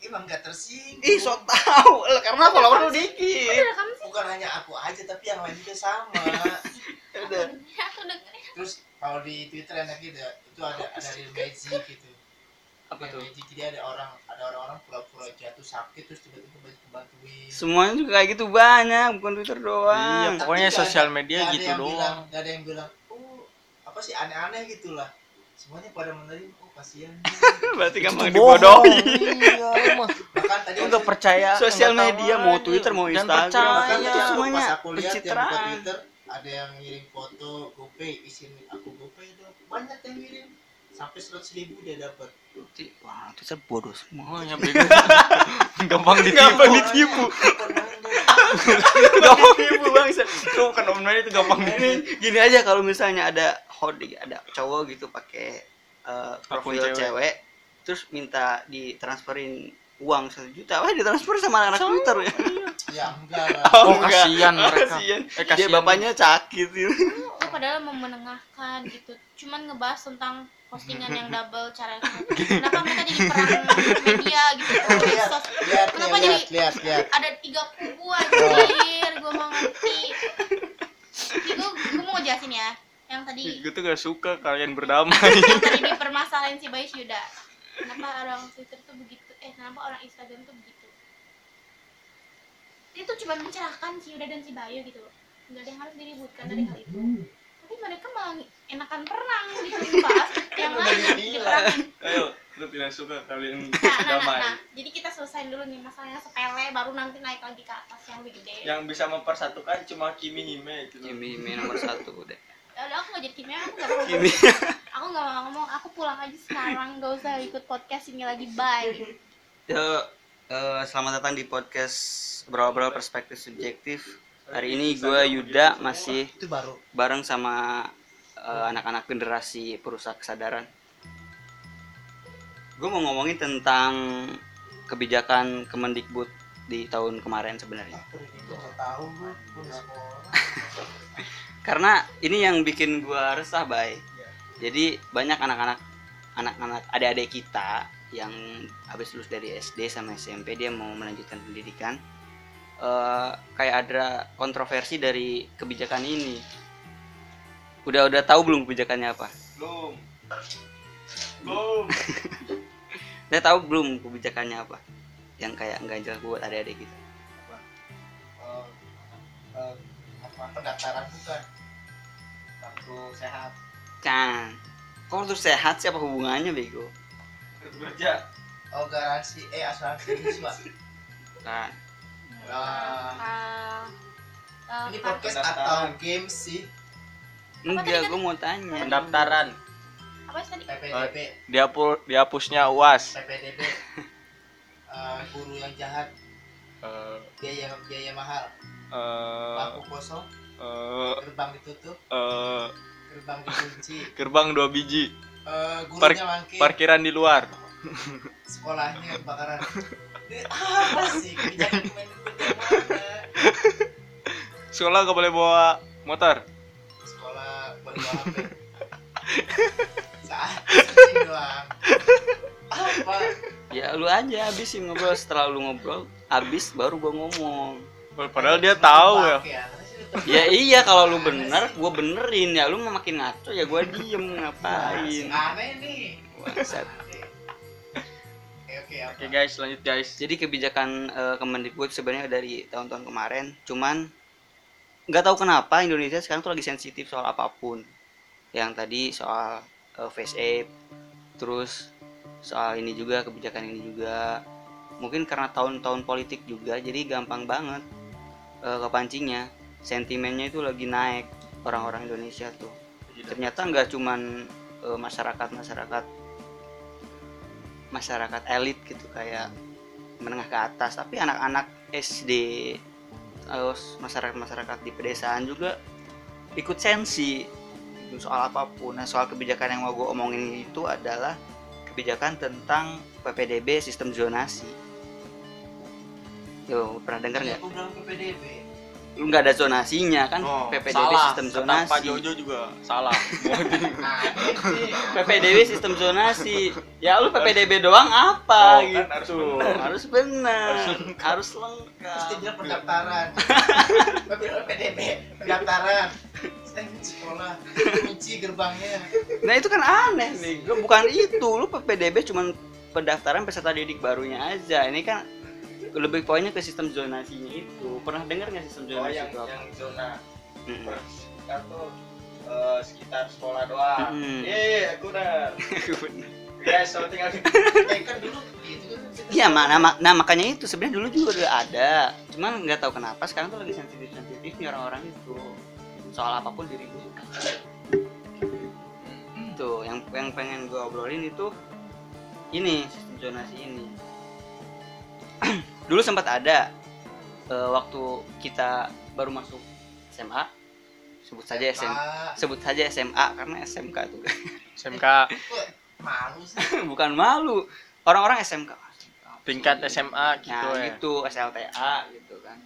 emang gak tersinggung. Ih so tau Lah, karena follower lu dikit. Bukan hanya aku aja tapi yang lain juga sama. Udah Ya, aku dengerin. terus kalau di Twitter enak gitu ya, itu ada ada real magic gitu. Apa tuh? magic jadi ada orang ada orang-orang pura-pura jatuh sakit terus tiba-tiba bantu bantuin semuanya juga kayak gitu banyak. Bukan twitter Iya, doang Tapi pokoknya ada- sosial media ada gitu yang doang. bilang, nggak ada yang bilang oh apa sih aneh-aneh gitu lah. Semuanya pada menerima kasihan berarti gampang Itu bohong. dibodohi Iya, bahkan tadi Enggak percaya. Sosial nggak media, mau aja. Twitter, mau Instagram, percaya. bahkan itu semuanya pas aku lihat yang buka pencitraan. Twitter ada yang ngirim foto GoPay isin aku GoPay dong banyak yang ngirim sampai seratus ribu dia dapat wah twitter bodoh semua Oh, ya bego. Gampang ditipu. gampang ditipu gampang ditipu bangsa Itu bukan online itu gampang ini ditipu. gini aja kalau misalnya ada hodi ada cowok gitu pakai eh, profil cewek. cewek. terus minta ditransferin uang satu juta wah ditransfer sama anak twitter ya ya enggak lah Oh, enggak. kasihan Oh, mereka. kasihan. Eh, dia kasihan. bapaknya sakit gitu. Itu padahal mau menengahkan gitu. Cuman ngebahas tentang postingan yang double cara kenapa mereka jadi perang media gitu lihat Sos- lihat Kenapa lihat jadi- lihat lihat ada tiga kubu anjir gue mau ngerti gue gue mau jelasin ya yang tadi Gue tuh gak suka kalian berdamai. yang tadi dipermasalahin si Bayus Yuda. Kenapa orang Twitter tuh begitu? Eh kenapa orang Instagram tuh begitu? Itu cuma mencerahkan si Yuda dan si Bayu gitu loh. Nggak ada yang harus diributkan dari hal itu. Tapi mereka malah enakan perang gitu bahas yang lain diperangin Ayo, lu tidak suka kalian nah, nah, nah, nah, jadi kita selesaiin dulu nih masalah yang sepele baru nanti naik lagi ke atas yang lebih gede. Yang bisa mempersatukan cuma Kimi Hime gitu. Kimi Kimi nomor satu udah. Ya udah aku gak jadi kimia aku gak mau Kimi. aku gak mau ngomong aku pulang aja sekarang gak usah ikut podcast ini lagi bye Ya, eh, selamat datang di podcast Berobrol Perspektif Subjektif. Hari ini gue Yuda masih itu baru bareng sama eh, anak-anak generasi perusak kesadaran. Gue mau ngomongin tentang kebijakan Kemendikbud di tahun kemarin sebenarnya. tahu gue udah sekolah Karena ini yang bikin gue resah, Bay. Jadi banyak anak-anak anak-anak adik-adik kita yang habis lulus dari SD sama SMP dia mau melanjutkan pendidikan. eh, kayak ada kontroversi dari kebijakan ini. Udah udah tahu belum kebijakannya apa? Belum. Belum. Udah tahu belum kebijakannya apa? Yang kayak nggak jelas buat adik-adik kita. Eh, eh, pendaftaran bukan. Kartu sehat. Kan, kok terus sehat siapa hubungannya bego? Kerja. oh garansi. Eh asuransi siswa Kan, Ah, Ah, ah, ini kartu- podcast atau games sih? Enggak, gue mau tanya. Pendaftaran. apa sih tadi? PPDB Dihapus dihapusnya UAS. PPDB Eh, guru yang jahat. Eh, biaya biaya mahal eh, kosong. eh, gerbang ditutup. eh, gerbang dikunci. gerbang dua biji. Eh, Park- gurunya mangkir. Parkiran di luar. sekolahnya kebakaran. Apa sih? Sekolah gak boleh bawa motor. sekolah boleh bawa HP. Saat doang. Apa? Ya lu aja habisin ngobrol. Setelah lu ngobrol habis baru gua ngomong. Padahal dia tahu ya. Udah Ya iya kalau lu bener, gua benerin ya lu mau makin ngaco ya gua diem ngapain. aneh nih oke Oke guys, lanjut guys. Jadi kebijakan eh, Kemendikbud sebenarnya dari tahun-tahun kemarin, cuman nggak tahu kenapa Indonesia sekarang tuh lagi sensitif soal apa pun. Yang tadi soal eh, face app, terus soal ini juga kebijakan ini juga. Mungkin karena tahun-tahun politik juga, jadi gampang banget eh, kepancingnya. Sentimennya itu lagi naik orang-orang Indonesia tuh. Ternyata nggak cuman eh, masyarakat-masyarakat masyarakat elit gitu kayak menengah ke atas tapi anak-anak SD terus masyarakat-masyarakat di pedesaan juga ikut sensi soal apa pun nah soal kebijakan yang mau gue omongin itu adalah kebijakan tentang PPDB sistem zonasi Yo, pernah dengar nggak? aku bilang PPDB lu nggak ada zonasinya kan Oh, PPDB salah. sistem Kata zonasi Pak Jojo juga salah. Nah, ini PPDB sistem zonasi ya lu PPDB doang apa Oh, kan gitu harus bener. harus benar harus lengkap dia pendaftaran. PDB pendaftaran. Sekolah, kunci gerbangnya. nah itu kan aneh nih bukan itu lu PPDB cuman pendaftaran peserta didik barunya aja ini kan lebih poinnya ke sistem zonasinya itu pernah dengar nggak sistem Oh, zonasi yang itu apa? yang zona Mm-mm. sekitar tuh eh, sekitar sekolah doang. Mm-mm. Iya, aku udah. Ya, so tinggal eh, kan dulu gitu kan. Iya, nah, ma- nah makanya itu sebenarnya dulu juga udah ada, cuman nggak tahu kenapa sekarang tuh lagi sensitif sensitifnya orang-orang itu soal apa pun diributkan. Tuh, yang yang pengen gue obrolin itu ini sistem zonasi ini. Dulu sempat ada eh, waktu kita baru masuk SMA, sebut saja SMA, sebut saja SMA karena SMK itu. SMK Malu sih. bukan malu. Orang-orang SMK tingkat SMA gitu nah, ya. gitu SLTA gitu kan.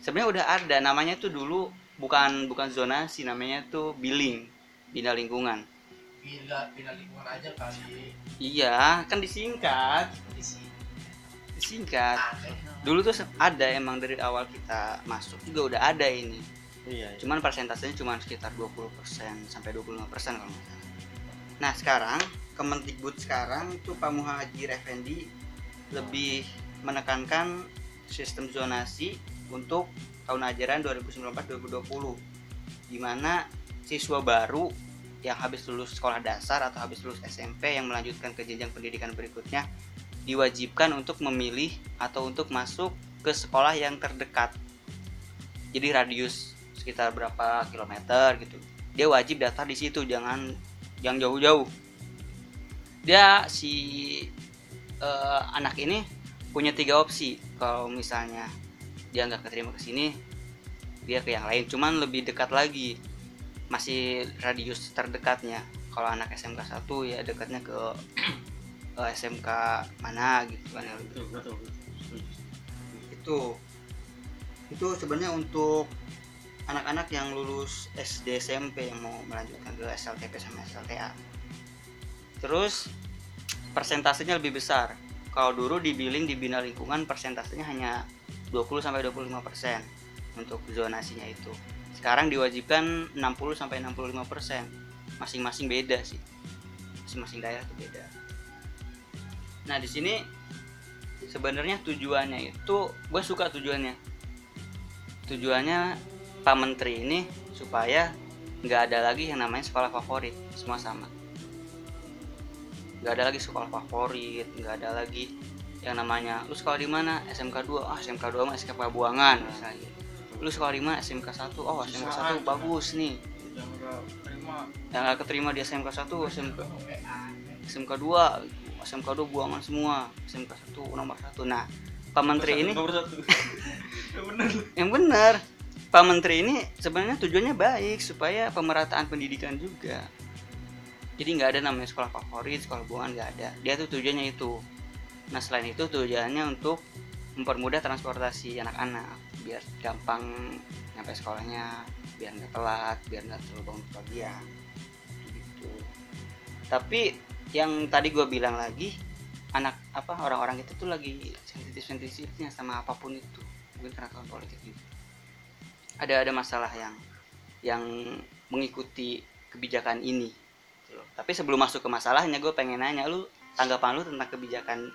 Sebenarnya udah ada namanya tuh dulu bukan bukan zonasi namanya tuh billing bina lingkungan. Bila bila lingkungan aja kali. Iya kan disingkat. Disingkat. Aneh. Dulu tuh ada emang dari awal kita masuk juga udah ada ini Iya. cuman persentasenya cuma sekitar 20% sampai 25% kalau nggak salah nah sekarang Kemendikbud sekarang itu Pak Muhajir Effendi lebih menekankan sistem zonasi untuk tahun ajaran 2019-2020 di mana siswa baru yang habis lulus sekolah dasar atau habis lulus SMP yang melanjutkan ke jenjang pendidikan berikutnya diwajibkan untuk memilih atau untuk masuk ke sekolah yang terdekat. Jadi radius sekitar berapa kilometer gitu. Dia wajib daftar di situ jangan yang jauh-jauh. Dia si eh, anak ini punya tiga opsi. Kalau misalnya dia nggak keterima ke sini dia ke yang lain. Cuman lebih dekat lagi masih radius terdekatnya. Kalau anak SMK 1 ya dekatnya ke eh, SMK mana gitu kan ya. Itu. Itu sebenarnya untuk anak-anak yang lulus SD SMP yang mau melanjutkan ke SLTP sama SLTA terus persentasenya lebih besar. Kalau dulu di billing di bina lingkungan persentasenya hanya 20 sampai 25 persen untuk zonasinya itu. Sekarang diwajibkan 60 sampai 65 persen. Masing-masing beda sih. Masing-masing daerah itu beda nah di sini sebenarnya tujuannya itu gue suka tujuannya. Tujuannya Pak Menteri ini supaya nggak ada lagi yang namanya sekolah favorit semua sama. Nggak ada lagi sekolah favorit nggak ada lagi yang namanya lu sekolah di mana? SMK 2 ah SMK 2 mah SMK Buangan misalnya. Lu sekolah di mana? SMK 1 oh SMK 1 bagus nih. Yang nggak keterima. Di SMK 1 SMK SMK 2 SMK 2 buangan semua SMK 1 nomor 1 nah Pak Menteri ini Nomor satu. yang benar. Pak Menteri ini sebenarnya tujuannya baik supaya pemerataan pendidikan juga. Jadi nggak ada namanya sekolah favorit sekolah buangan nggak ada. Dia tuh tujuannya itu. Nah selain itu tujuannya untuk mempermudah transportasi anak-anak biar gampang nyampe sekolahnya biar nggak telat biar nggak terlalu bangun kebagian gitu. Tapi yang tadi gue bilang lagi anak apa orang-orang itu tuh lagi sensitif sensitifnya sama apa pun itu mungkin karena tahun politik juga. Ada ada masalah yang yang mengikuti kebijakan ini gitu tapi sebelum masuk ke masalahnya gue pengen nanya lu tanggapan lu tentang kebijakan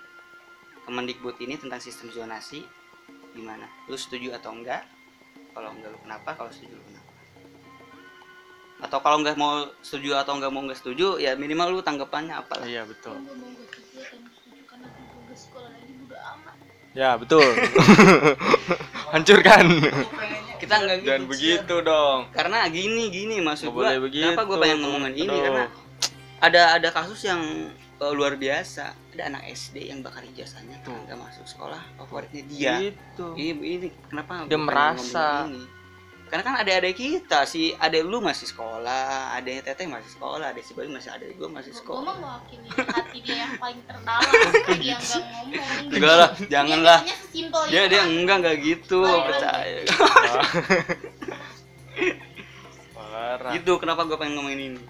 Kemendikbud ini tentang sistem zonasi gimana? Lu setuju atau enggak? Kalau enggak lu kenapa? Kalau setuju lu kenapa atau kalau nggak mau setuju atau nggak mau nggak setuju ya minimal lu tanggapannya apa lah Iya betul. Amat. Ya betul. Hancurkan. kita nggak gitu Cia. begitu dong. karena gini gini maksud gua begitu. kenapa gue pengen ngomongin ini Aduh. karena ada ada kasus yang eh, luar biasa ada anak SD yang bakar ijazahnya Tuh. karena nggak masuk sekolah favoritnya dia Gitu. ini ini kenapa Dia gua merasa. ini karena kan adik-adik kita si adik lu masih sekolah adik teteh masih sekolah adik si Bayu masih adik gue masih gue mah sekolah mewakili hati dia yang paling terdalam lagi yang gak ngomong enggak lah janganlah dia dia dia enggak enggak gitu percaya Parah. gitu kenapa gue pengen ngomongin ini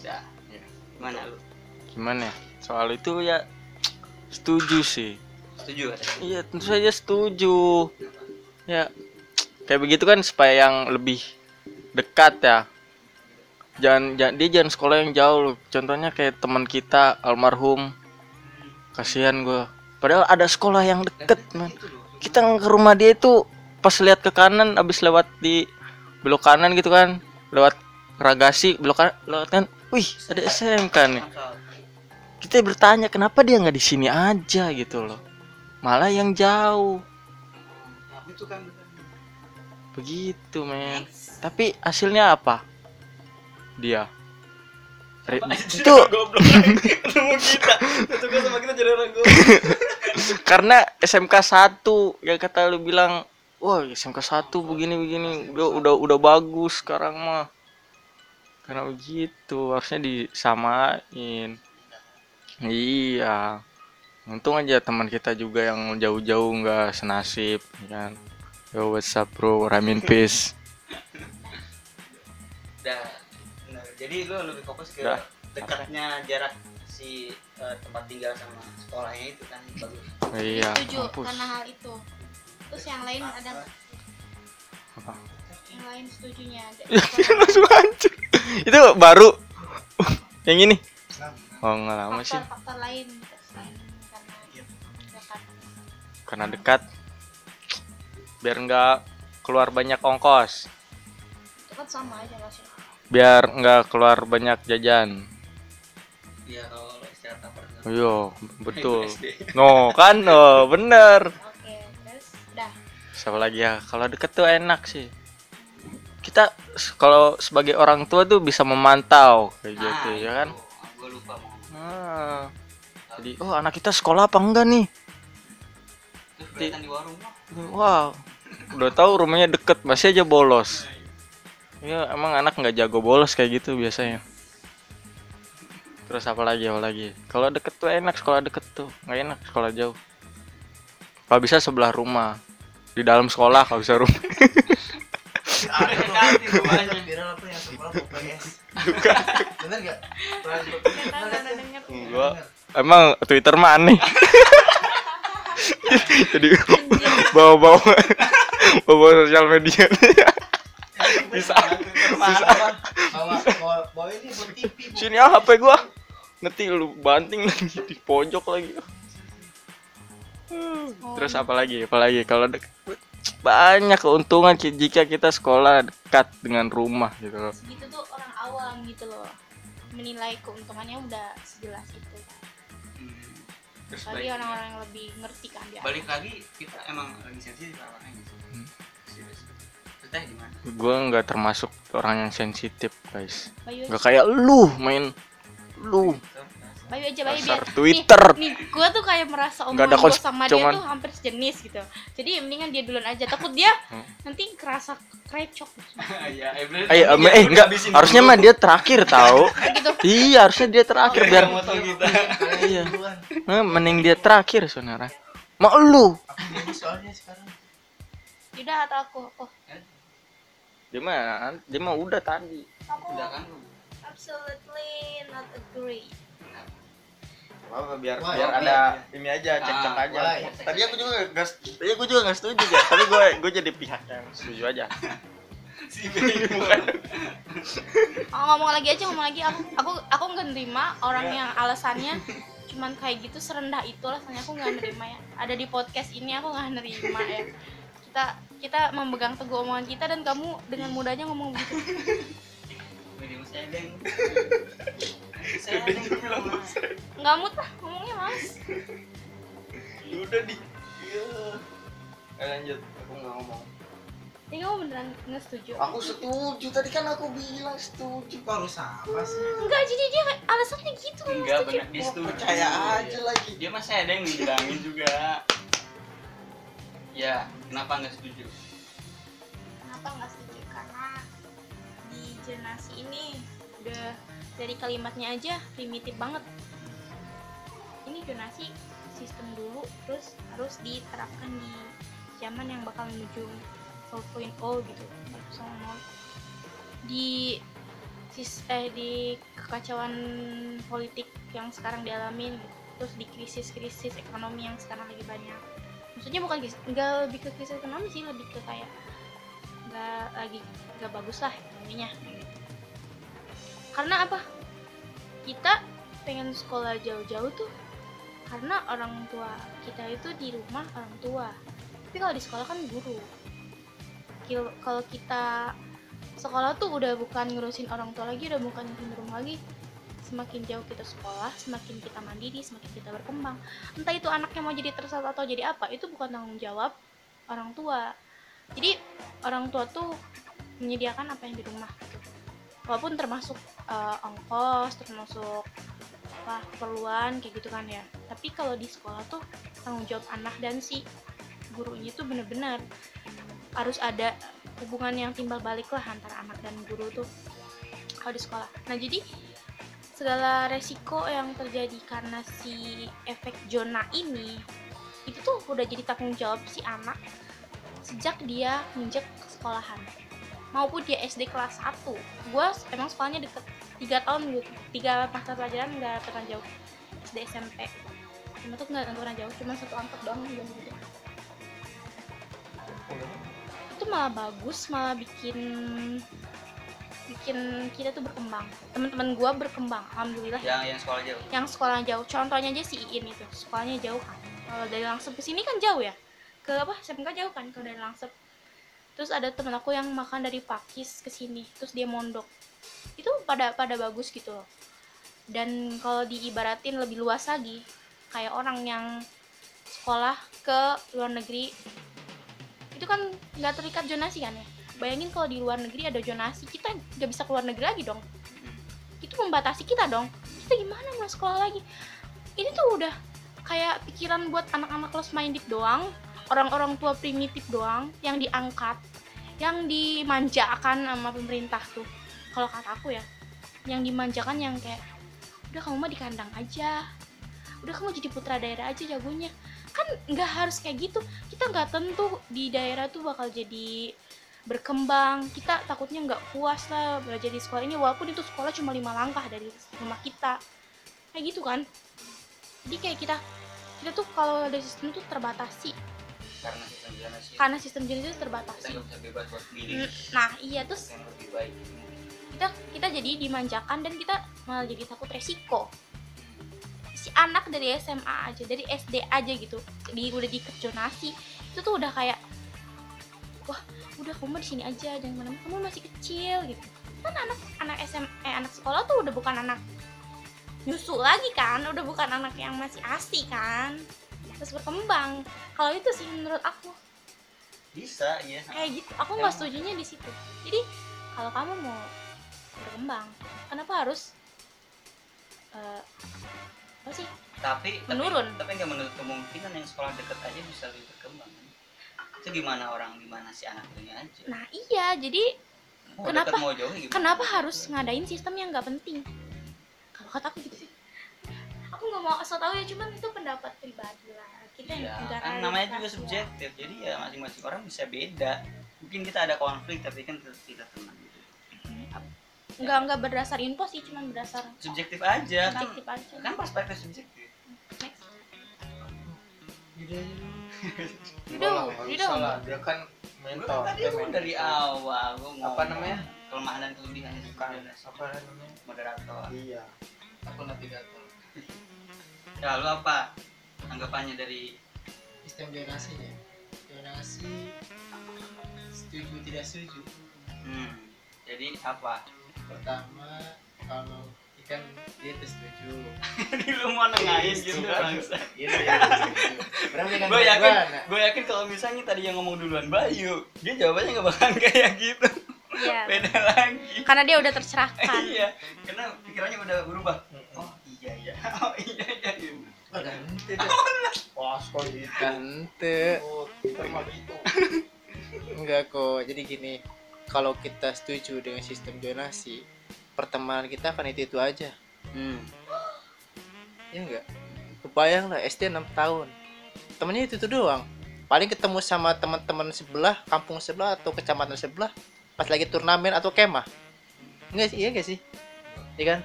dah Iya. gimana lu Gimana ya? Soal itu ya setuju sih. setuju Iya, tentu saja setuju. Ya, kayak begitu kan supaya yang lebih dekat ya. Jangan, jangan dia jangan sekolah yang jauh. loh. Contohnya kayak teman kita almarhum. Kasihan gua. Padahal ada sekolah yang deket, man. Kita ke rumah dia itu pas lihat ke kanan abis lewat di belok kanan gitu kan. Lewat Ragasi belok kanan, lewat kan. Wih, ada SMK nih kita bertanya kenapa dia nggak di sini aja gitu loh malah yang jauh Nah, kan begitu men. Tapi hasilnya apa? Dia. Re- itu. Ketemu kita. Itu gue sama kita jadi orang gue karena SMK 1 yang kata lu bilang wah SMK 1 begini begini. Udah udah udah bagus sekarang mah. Karena begitu harusnya disamain. Iya. Untung aja teman kita juga yang jauh-jauh nggak senasib ya kan yo what's up bro ramin peace Dah. Benar. Jadi lu lebih fokus ke Dah. dekatnya jarak si eh, tempat tinggal sama sekolahnya itu kan bagus. iya setuju mampus karena hal itu terus yang lain ada? Apa? yang lain setujunya ada langsung hancur itu baru yang ini oh nggak lama sih faktor-faktor lain selain karena Iya. dekat karena dekat biar nggak keluar banyak ongkos. Itu kan sama aja maksudnya biar nggak keluar banyak jajan. Iya kalau istirahat apa iya betul. No kan? No bener. Oke terus? Udah. Siapa lagi ya? Kalau deket tuh enak sih. Kita kalau sebagai orang tua tuh bisa memantau kayak gitu ya kan? Gue lupa mau. ngomong. nah, jadi oh anak kita sekolah apa enggak nih Di warung. Wow, udah tahu rumahnya deket, masih aja bolos. Ya emang anak nggak jago bolos kayak gitu biasanya. Terus apa lagi, apa lagi? Kalau deket tuh enak sekolah deket tuh, nggak enak sekolah jauh. Kalau bisa sebelah rumah, di dalam sekolah kalau bisa rumah. Bener emang Twitter mah aneh. Jadi bawa-bawa bawa sosial media. Bisa. Bisa. Bawa ini TV. Sini ah HP gua. Ngetik lu banting lagi di pojok lagi. Terus apa lagi? Apa lagi kalau dek- banyak keuntungan jika kita sekolah dekat dengan rumah gitu loh. segitu tuh orang awam gitu loh menilai keuntungannya udah sejelas itu kan. Balik, orang-orang yang lebih ngerti kan dia balik lagi kita emang lagi sensitif orangnya gitu. Hmm. Kita gimana? Gua nggak termasuk orang yang sensitif, guys. Nggak kayak lu main lu Bayu aja Bayu biar Twitter. nih, nih gue tuh kayak merasa omongan ada gue sama cuman- dia tuh hampir sejenis gitu jadi mendingan dia duluan aja takut dia Hmm. nanti kerasa krecok Iya, eh, eh enggak, habisin harusnya mah dia terakhir tahu. gitu iya, harusnya dia terakhir biar motong kita. Iya. Duluan. Eh, mending dia terakhir saudara. Mau lu? Soalnya sekarang. Yaudah atau aku oh Dia mah dia mah udah tadi. aku Udah kan? absolutely not agree Apa biar Wah, biar ada ini aja cek-cek aja. why? Tadi aku juga enggak tadi aku juga enggak setuju ya, tapi gue gue jadi pihak yang setuju aja. Si bukan. oh, ngomong lagi aja ngomong lagi aku aku aku nggak nerima orang yang alasannya cuman kayak gitu serendah itu alasannya aku nggak nerima ya ada di podcast ini aku nggak nerima ya kita kita memegang teguh omongan kita dan kamu dengan mudahnya ngomong begitu saya geng bilang mas. nggak mut lah ngomongnya mas Udah di. Iya. Eh, lanjut, aku nggak ngomong. ini kamu beneran nggak setuju Aku setuju tadi kan aku bilang setuju. Harus sama sih? enggak jadi dia alasannya gitu nggak Enggak benar dia setuju. Percaya aja lagi. Dia saya ada yang dibilangin juga. Ya, kenapa nggak setuju? kenapa nggak setuju karena di zonasi ini udah dari kalimatnya aja primitif banget. Ini zonasi sistem dulu terus harus diterapkan di zaman yang bakal menuju 4.0 gitu. 4.0 di sis eh di kekacauan politik yang sekarang dialami terus di krisis-krisis ekonomi yang sekarang lagi banyak. Maksudnya bukan nggak lebih ke krisis ekonomi sih lebih ke kayak nggak lagi nggak bagus lah ekonominya karena apa? Kita pengen sekolah jauh-jauh tuh karena orang tua kita itu di rumah orang tua. Tapi kalau di sekolah kan guru. Kalau kita sekolah tuh udah bukan ngurusin orang tua lagi udah bukan ngurusin rumah lagi. Semakin jauh kita sekolah semakin kita mandiri semakin kita berkembang. Entah itu anaknya mau jadi tersesat atau jadi apa itu bukan tanggung jawab orang tua. Jadi orang tua tuh menyediakan apa yang di rumah walaupun termasuk eh, ongkos termasuk apa keperluan kayak gitu kan ya. Tapi kalau di sekolah tuh tanggung jawab anak dan si gurunya tuh bener-bener harus ada hubungan yang timbal balik lah antara anak dan guru tuh kalau di sekolah. Nah jadi segala resiko yang terjadi karena si efek zona ini itu tuh udah jadi tanggung jawab si anak sejak dia menjek sekolahan maupun dia SD kelas 1 gue emang sekolahnya deket. 3 tahun gitu. 3 mata pelajaran nggak pernah jauh. SD SMP cuma tuh nggak pernah jauh. Cuma satu angkot doang gitu. Gitu itu malah bagus malah bikin bikin kita tuh berkembang. Teman-teman gua berkembang alhamdulillah. Yang yang sekolah jauh? Yang sekolah jauh. Contohnya aja si Iin itu. Sekolahnya jauh kan. Kalau dari Langsep ke sini kan jauh ya? Ke apa? SMK jauh kan kalau dari Langsep terus ada temen aku yang makan dari Pakis ke sini terus dia mondok. Itu pada pada bagus gitu loh. Dan kalau diibaratin lebih luas lagi kayak orang yang sekolah ke luar negeri itu kan nggak terikat zonasi kan ya? Bayangin kalau di luar negeri ada zonasi kita nggak bisa keluar negeri lagi dong. Itu membatasi kita dong. Kita gimana mau sekolah lagi? Ini tuh udah kayak pikiran buat anak-anak close minded doang orang-orang tua primitif doang yang diangkat yang dimanjakan sama pemerintah tuh. Kalau kata aku ya yang dimanjakan yang kayak udah kamu mah di kandang aja. Udah kamu jadi putra daerah aja jagonya. Kan nggak harus kayak gitu. Kita nggak tentu di daerah tuh bakal jadi berkembang. Kita takutnya nggak puas lah belajar di sekolah ini. Walaupun itu sekolah cuma lima langkah dari rumah kita. Kayak gitu kan? Jadi kayak kita kita tuh kalau dari sistem tuh terbatasi karena sistem zonasi karena sistem jenis itu kita terbatasi nggak bisa bebas buat pilih nah iya terus yang lebih baik. kita kita jadi dimanjakan dan kita malah jadi takut resiko. Si anak dari SMA aja dari SD aja gitu di udah di zonasi itu tuh udah kayak wah udah kamu di sini aja jangan mana kamu masih kecil gitu. Kan anak anak SM eh anak sekolah tuh udah bukan anak nyusu lagi kan udah bukan anak yang masih asi kan terus berkembang. Kalau itu sih menurut aku. Bisa ya kayak gitu. Aku nggak setuju di situ. Jadi kalau kamu mau berkembang kenapa harus eh, apa sih? Tapi Menurun. tapi nggak menutup kemungkinan yang sekolah deket aja bisa lebih berkembang kan? itu gimana orang di mana si anak itu aja? Nah iya. Jadi mau kenapa- deket mau jauh gimana? kenapa harus ngadain sistem yang nggak penting? Kalau kata aku gitu sih aku nggak mau asal tahu ya cuman itu pendapat pribadi lah. Kita yang Iya, kan namanya juga ya. subjektif jadi ya masing-masing orang bisa beda. Mungkin kita ada konflik tapi kan tetap kita tenang gitu. Nggak nggak berdasar info sih cuman berdasar subjektif aja kan subjektif aja. kan perspektif subjektif. Next. Usah lah, dia kan Gua mentor tadi mentor. dari awal gua ngomong Apa namanya? kelemahan dan kelebihannya bukan. apa namanya? Moderator. Iya. aku navigator ya lu apa anggapannya dari Sistem zonasinya. Zonasi setuju tidak setuju. hmm, jadi apa Pertama kalau ikan dia tuh setuju. Jadi lu mau nengahin gitu bangsa Iya, iya. Berapa ikan gue yakin nah? gue yakin kalau misalnya tadi yang ngomong duluan Bayu dia jawabannya nggak bakalan kayak gitu Iya. beda lagi karena dia udah tercerahkan iya karena pikirannya udah berubah oh iya iya oh iya iya, ganti deh. Wah, kok gitu. Kante Oh, kita mah gitu. enggak kok jadi gini kalau kita setuju dengan sistem zonasi pertemanan kita akan itu itu aja Hmm. ya enggak kebayang lah SD 6 tahun temennya itu, itu doang paling ketemu sama teman-teman sebelah kampung sebelah atau kecamatan sebelah pas lagi turnamen atau kemah enggak sih iya enggak sih iya kan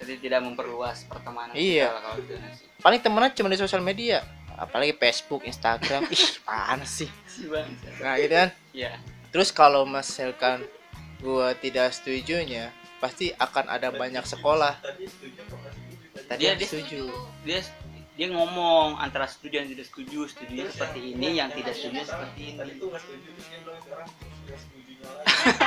Jadi tidak memperluas pertemanan Iya. kita kalau paling temenan cuma di sosial media apalagi Facebook Instagram. Ih apaan sih? Nah gitu kan? Iya. terus kalau misalkan gua tidak setujunya pasti akan ada banyak sekolah. tadi dia setuju. Dia dia ngomong antara setuju dan tidak setuju, setuju seperti ini, yang tidak setuju seperti ini.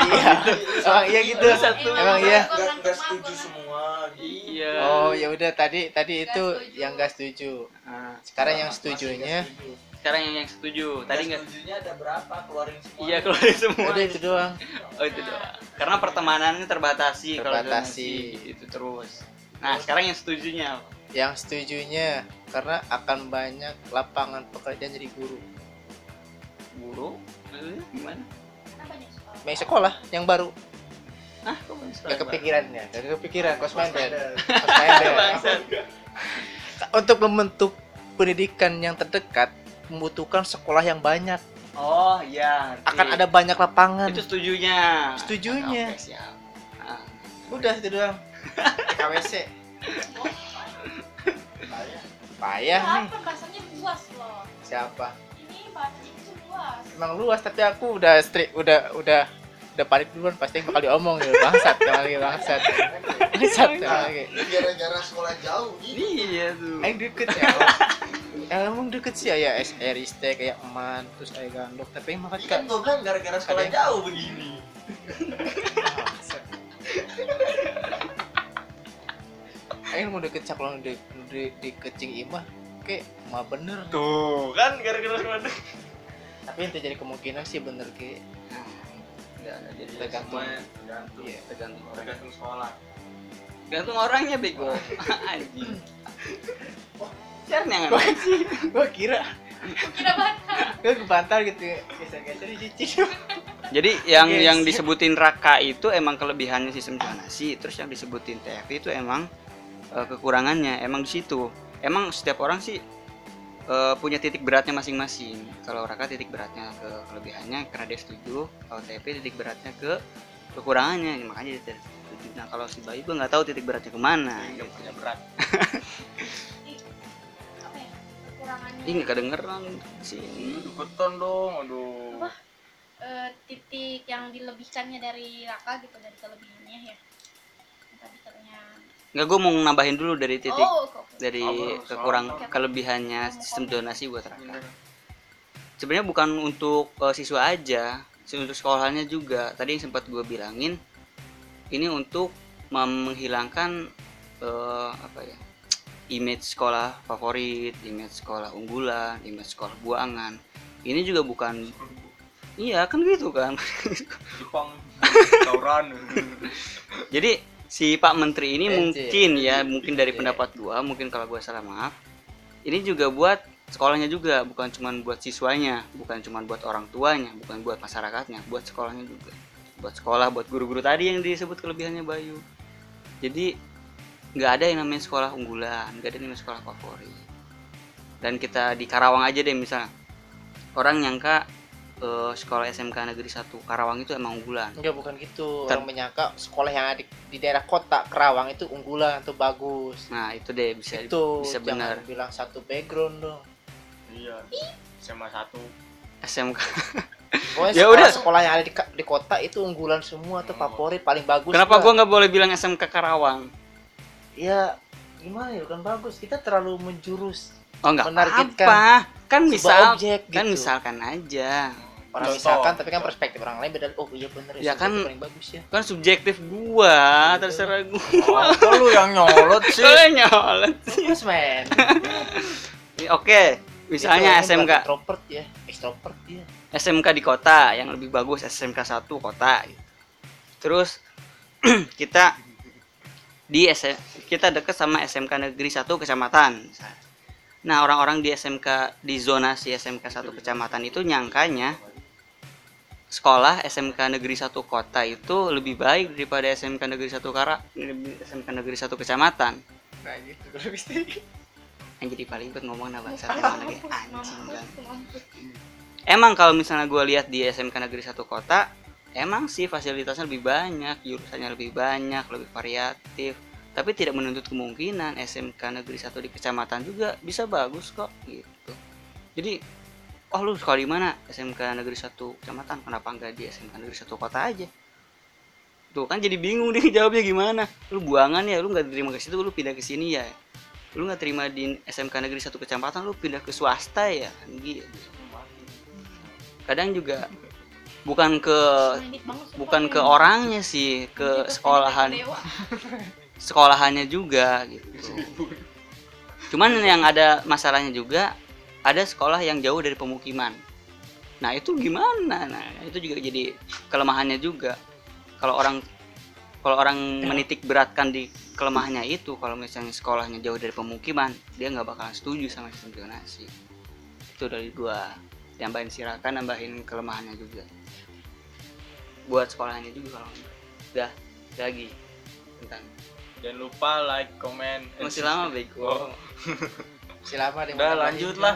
iya emang iya gitu Satu. emang iya nggak ke mana? setuju semua Iya. oh ya udah tadi tadi Nggak itu setuju. yang gak setuju Nah, sekarang yang setujunya sekarang yang yang setuju. Tadi enggak setujunya ada berapa keluarin semua Iya keluarin semua. udah itu doang Oh itu doang. Karena pertemanannya terbatasi, kalau Terbatasi. itu terus. Nah sekarang yang setujunya apa? Yang setujunya karena akan banyak lapangan pekerjaan jadi guru guru gimana? Nih sekolah? yang baru Hah? Kok gak kepikiran ya gak kepikiran kosmeden Bangsat. untuk membentuk pendidikan yang terdekat membutuhkan sekolah yang banyak Oh iya. akan ada banyak lapangan Itu setujunya. Setujunya. Oke, siap. Nah, udah itu doang KWC payah nih. Apa bahasanya luas loh. siapa? Ini bahasanya itu luas. emang luas tapi aku udah strict udah udah udah panik duluan pasti bakal diomong gitu bangsat kali bangsat. Bangsat lagi Ini gara-gara sekolah jauh nih Iya tuh. Aing deket ya? Emang deket sih ya SR Iste kayak eman terus kayak gandok tapi emang Ini kan kan gue bilang gara-gara sekolah yang- jauh begini Aing mau deket caklon di, di, di kecing imah kayak mah bener Tuh kan gara-gara sekolah. tapi itu jadi kemungkinan sih bener ke Enggak, enggak jadi Tergantung. semuanya tergantung Iya. tergantung orang. tergantung sekolah Tergantung orangnya bego. Anjing. Siapa yang nggak gua kira Kira banget. gua kebantal gitu geser-geser di cicing Jadi yang Oke, yang disebutin Raka itu emang kelebihannya sistem zonasi, terus yang disebutin TFI itu emang eh, kekurangannya, emang di situ. Emang setiap orang sih eh, punya titik beratnya masing-masing. Kalau Raka titik beratnya ke kelebihannya karena dia setuju, kalau TFI titik beratnya ke kekurangannya, makanya dia setuju. Nah kalau si Bayu gue nggak tahu titik beratnya ke mana. berat Apa ya? Kekurangannya. Ini nggak kedengeran di sini. deketan dong aduh Apa? Eh, titik yang dilebihkannya dari Raka gitu dari kelebihannya ya. Yang Tadi katanya. Nggak gue mau nambahin dulu dari titik Oh, dari Apa? kekurang Soal- kelebihannya sistem donasi buat Raka. sebenarnya bukan untuk eh, siswa aja sih untuk sekolahnya juga. Tadi yang sempat gue bilangin ini untuk menghilangkan eh, apa ya image sekolah favorit image sekolah unggulan image sekolah buangan. Ini juga bukan iya kan gitu kan. Jepang tawuran jadi si Pak Menteri ini mungkin ya mungkin dari Iya. pendapat gua mungkin kalau gua salah maaf. Ini juga buat sekolahnya juga bukan cuman buat siswanya bukan cuman buat orang tuanya bukan buat masyarakatnya buat sekolahnya juga. Buat sekolah buat guru-guru tadi yang disebut kelebihannya Bayu. Jadi nggak ada yang namanya sekolah unggulan nggak ada yang namanya sekolah favorit. Dan kita di Karawang aja deh misalnya. Orang nyangka eh, sekolah SMK Negeri 1 Karawang itu emang unggulan. Enggak bukan gitu. Ter- orang menyangka sekolah yang ada di, daerah kota Kerawang itu unggulan atau bagus. Nah itu deh bisa itu bisa jangan benar. bilang satu background dong. Iya SMA satu. SMK Pokoknya Ya sekolah, udah. sekolah yang ada di, di kota itu unggulan semua atau favorit paling bagus Kenapa gua nggak boleh bilang SMK Karawang? ya gimana ya kan bagus. Kita terlalu menjurus Oh nggak Menargetkan apa Kan misal, objek kan gitu. misalkan aja. Orang Contoh. misalkan tapi kan perspektif orang lain beda oh iya bener Ya sekolah kan- paling bagus ya Kan subjektif gua, terserah gua. Kok lu yang nyolot sih? Soalnya nyolot. bagus men Oke, misalnya Itu SMK introvert ya extrovert ya SMK di kota yang lebih bagus SMK 1 kota gitu. Terus kita di SM, kita deket sama SMK Negeri 1 kecamatan. misalnya. Nah, orang-orang di SMK di zonasi SMK 1 kecamatan itu nyangkanya sekolah SMK Negeri Satu Kota itu lebih baik daripada SMK Negeri Satu Kara SMK Negeri Satu Kecamatan. Nah gitu bisa yang jadi paling ikut ngomong bangsa mampus lagi? anjing mampus. Emang kalau misalnya gue lihat di SMK Negeri Satu Kota emang sih fasilitasnya lebih banyak jurusannya lebih banyak lebih variatif. Tapi tidak menuntut kemungkinan SMK Negeri Satu di kecamatan juga bisa bagus kok gitu. Jadi oh lu sekolah di mana? SMK Negeri Satu kecamatan. Kenapa enggak di SMK Negeri Satu Kota aja? Tuh kan jadi bingung deh jawabnya gimana. Lu buangan ya lu nggak terima ke situ lu pindah ke sini ya. Lu nggak terima di SMK Negeri Satu kecamatan lu pindah ke swasta ya? Gitu kadang juga bukan ke bukan ke ya. orangnya sih ke sekolahan. sekolahannya juga gitu. Cuman yang ada masalahnya juga ada sekolah yang jauh dari pemukiman. Nah itu gimana? Nah itu juga jadi kelemahannya juga. Kalau orang kalau orang menitik beratkan di kelemahannya itu kalau misalnya sekolahnya jauh dari pemukiman dia nggak bakalan setuju sama sistem zonasi. Itu dari gua. Tambahin sirakan nambahin kelemahannya juga. Buat sekolahnya juga kalau udah lagi tentang Jangan lupa like, comment, masih lama bego Si lama deh Udah, lanjut juga. lah.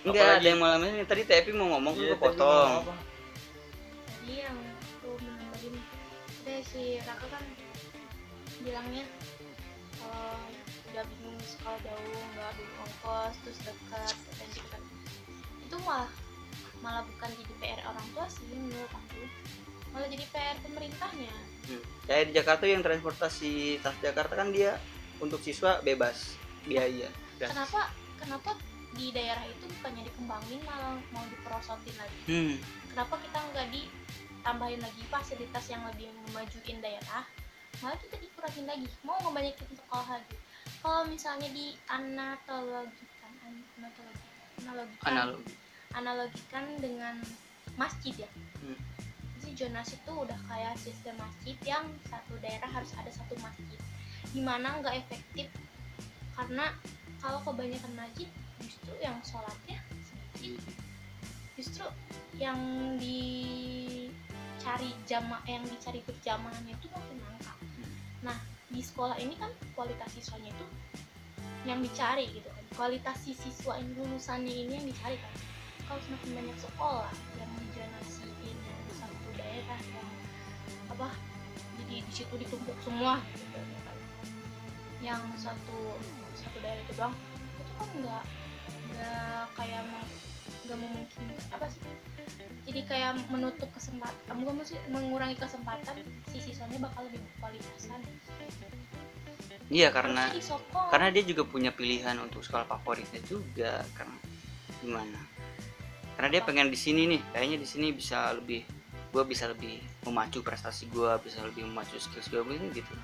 enggak ada yang malam ini tadi Tepi mau ngomong Iya, gue tadi potong tadi yang aku menambahin ada si Raka kan bilangnya kalau udah bingung sekolah jauh nggak bingung ongkos terus dekat dan dekat itu malah malah bukan jadi PR orang tua sih menurut aku malah jadi PR pemerintahnya Hmm. kayak di Jakarta yang transportasi Transjakarta kan dia untuk siswa bebas biaya Dan- kenapa kenapa di daerah itu bukannya dikembangin malah mau diperosotin lagi? Hmm. kenapa kita nggak ditambahin lagi fasilitas yang lebih memajuin daerah malah kita dikurangin lagi? Mau ngebanyakin sekolah lagi kalau misalnya di analogikan analogi analogikan. Analogi. Analogikan dengan masjid ya. Hmm. jadi jonasi itu udah kayak sistem masjid yang satu daerah harus ada satu masjid. Di mana nggak efektif karena kalau kebanyakan masjid justru yang sholatnya sedikit justru yang dicari jama yang dicari berjamaahnya itu makin langka. Nah di sekolah ini kan kualitas siswanya itu yang dicari gitu kan. Kualitas si siswa ini lulusannya ini yang dicari kan. Kalau semakin banyak sekolah yang dijonasiin yang di satu daerah yang apa jadi di situ ditumpuk semua gitu kan. yang satu satu daerah itu doang. Itu kan nggak nggak kayak mau- nggak memungkinkan apa sih? Jadi kayak menutup kesempatan bukan maksud mengurangi kesempatan si siswanya bakal lebih berkualitasan iya karena karena dia juga punya pilihan untuk sekolah favoritnya juga karena gimana? Karena dia pengen di sini nih kayaknya di sini bisa lebih gue bisa lebih memacu prestasi gue bisa lebih memacu skills gue mungkin gitu.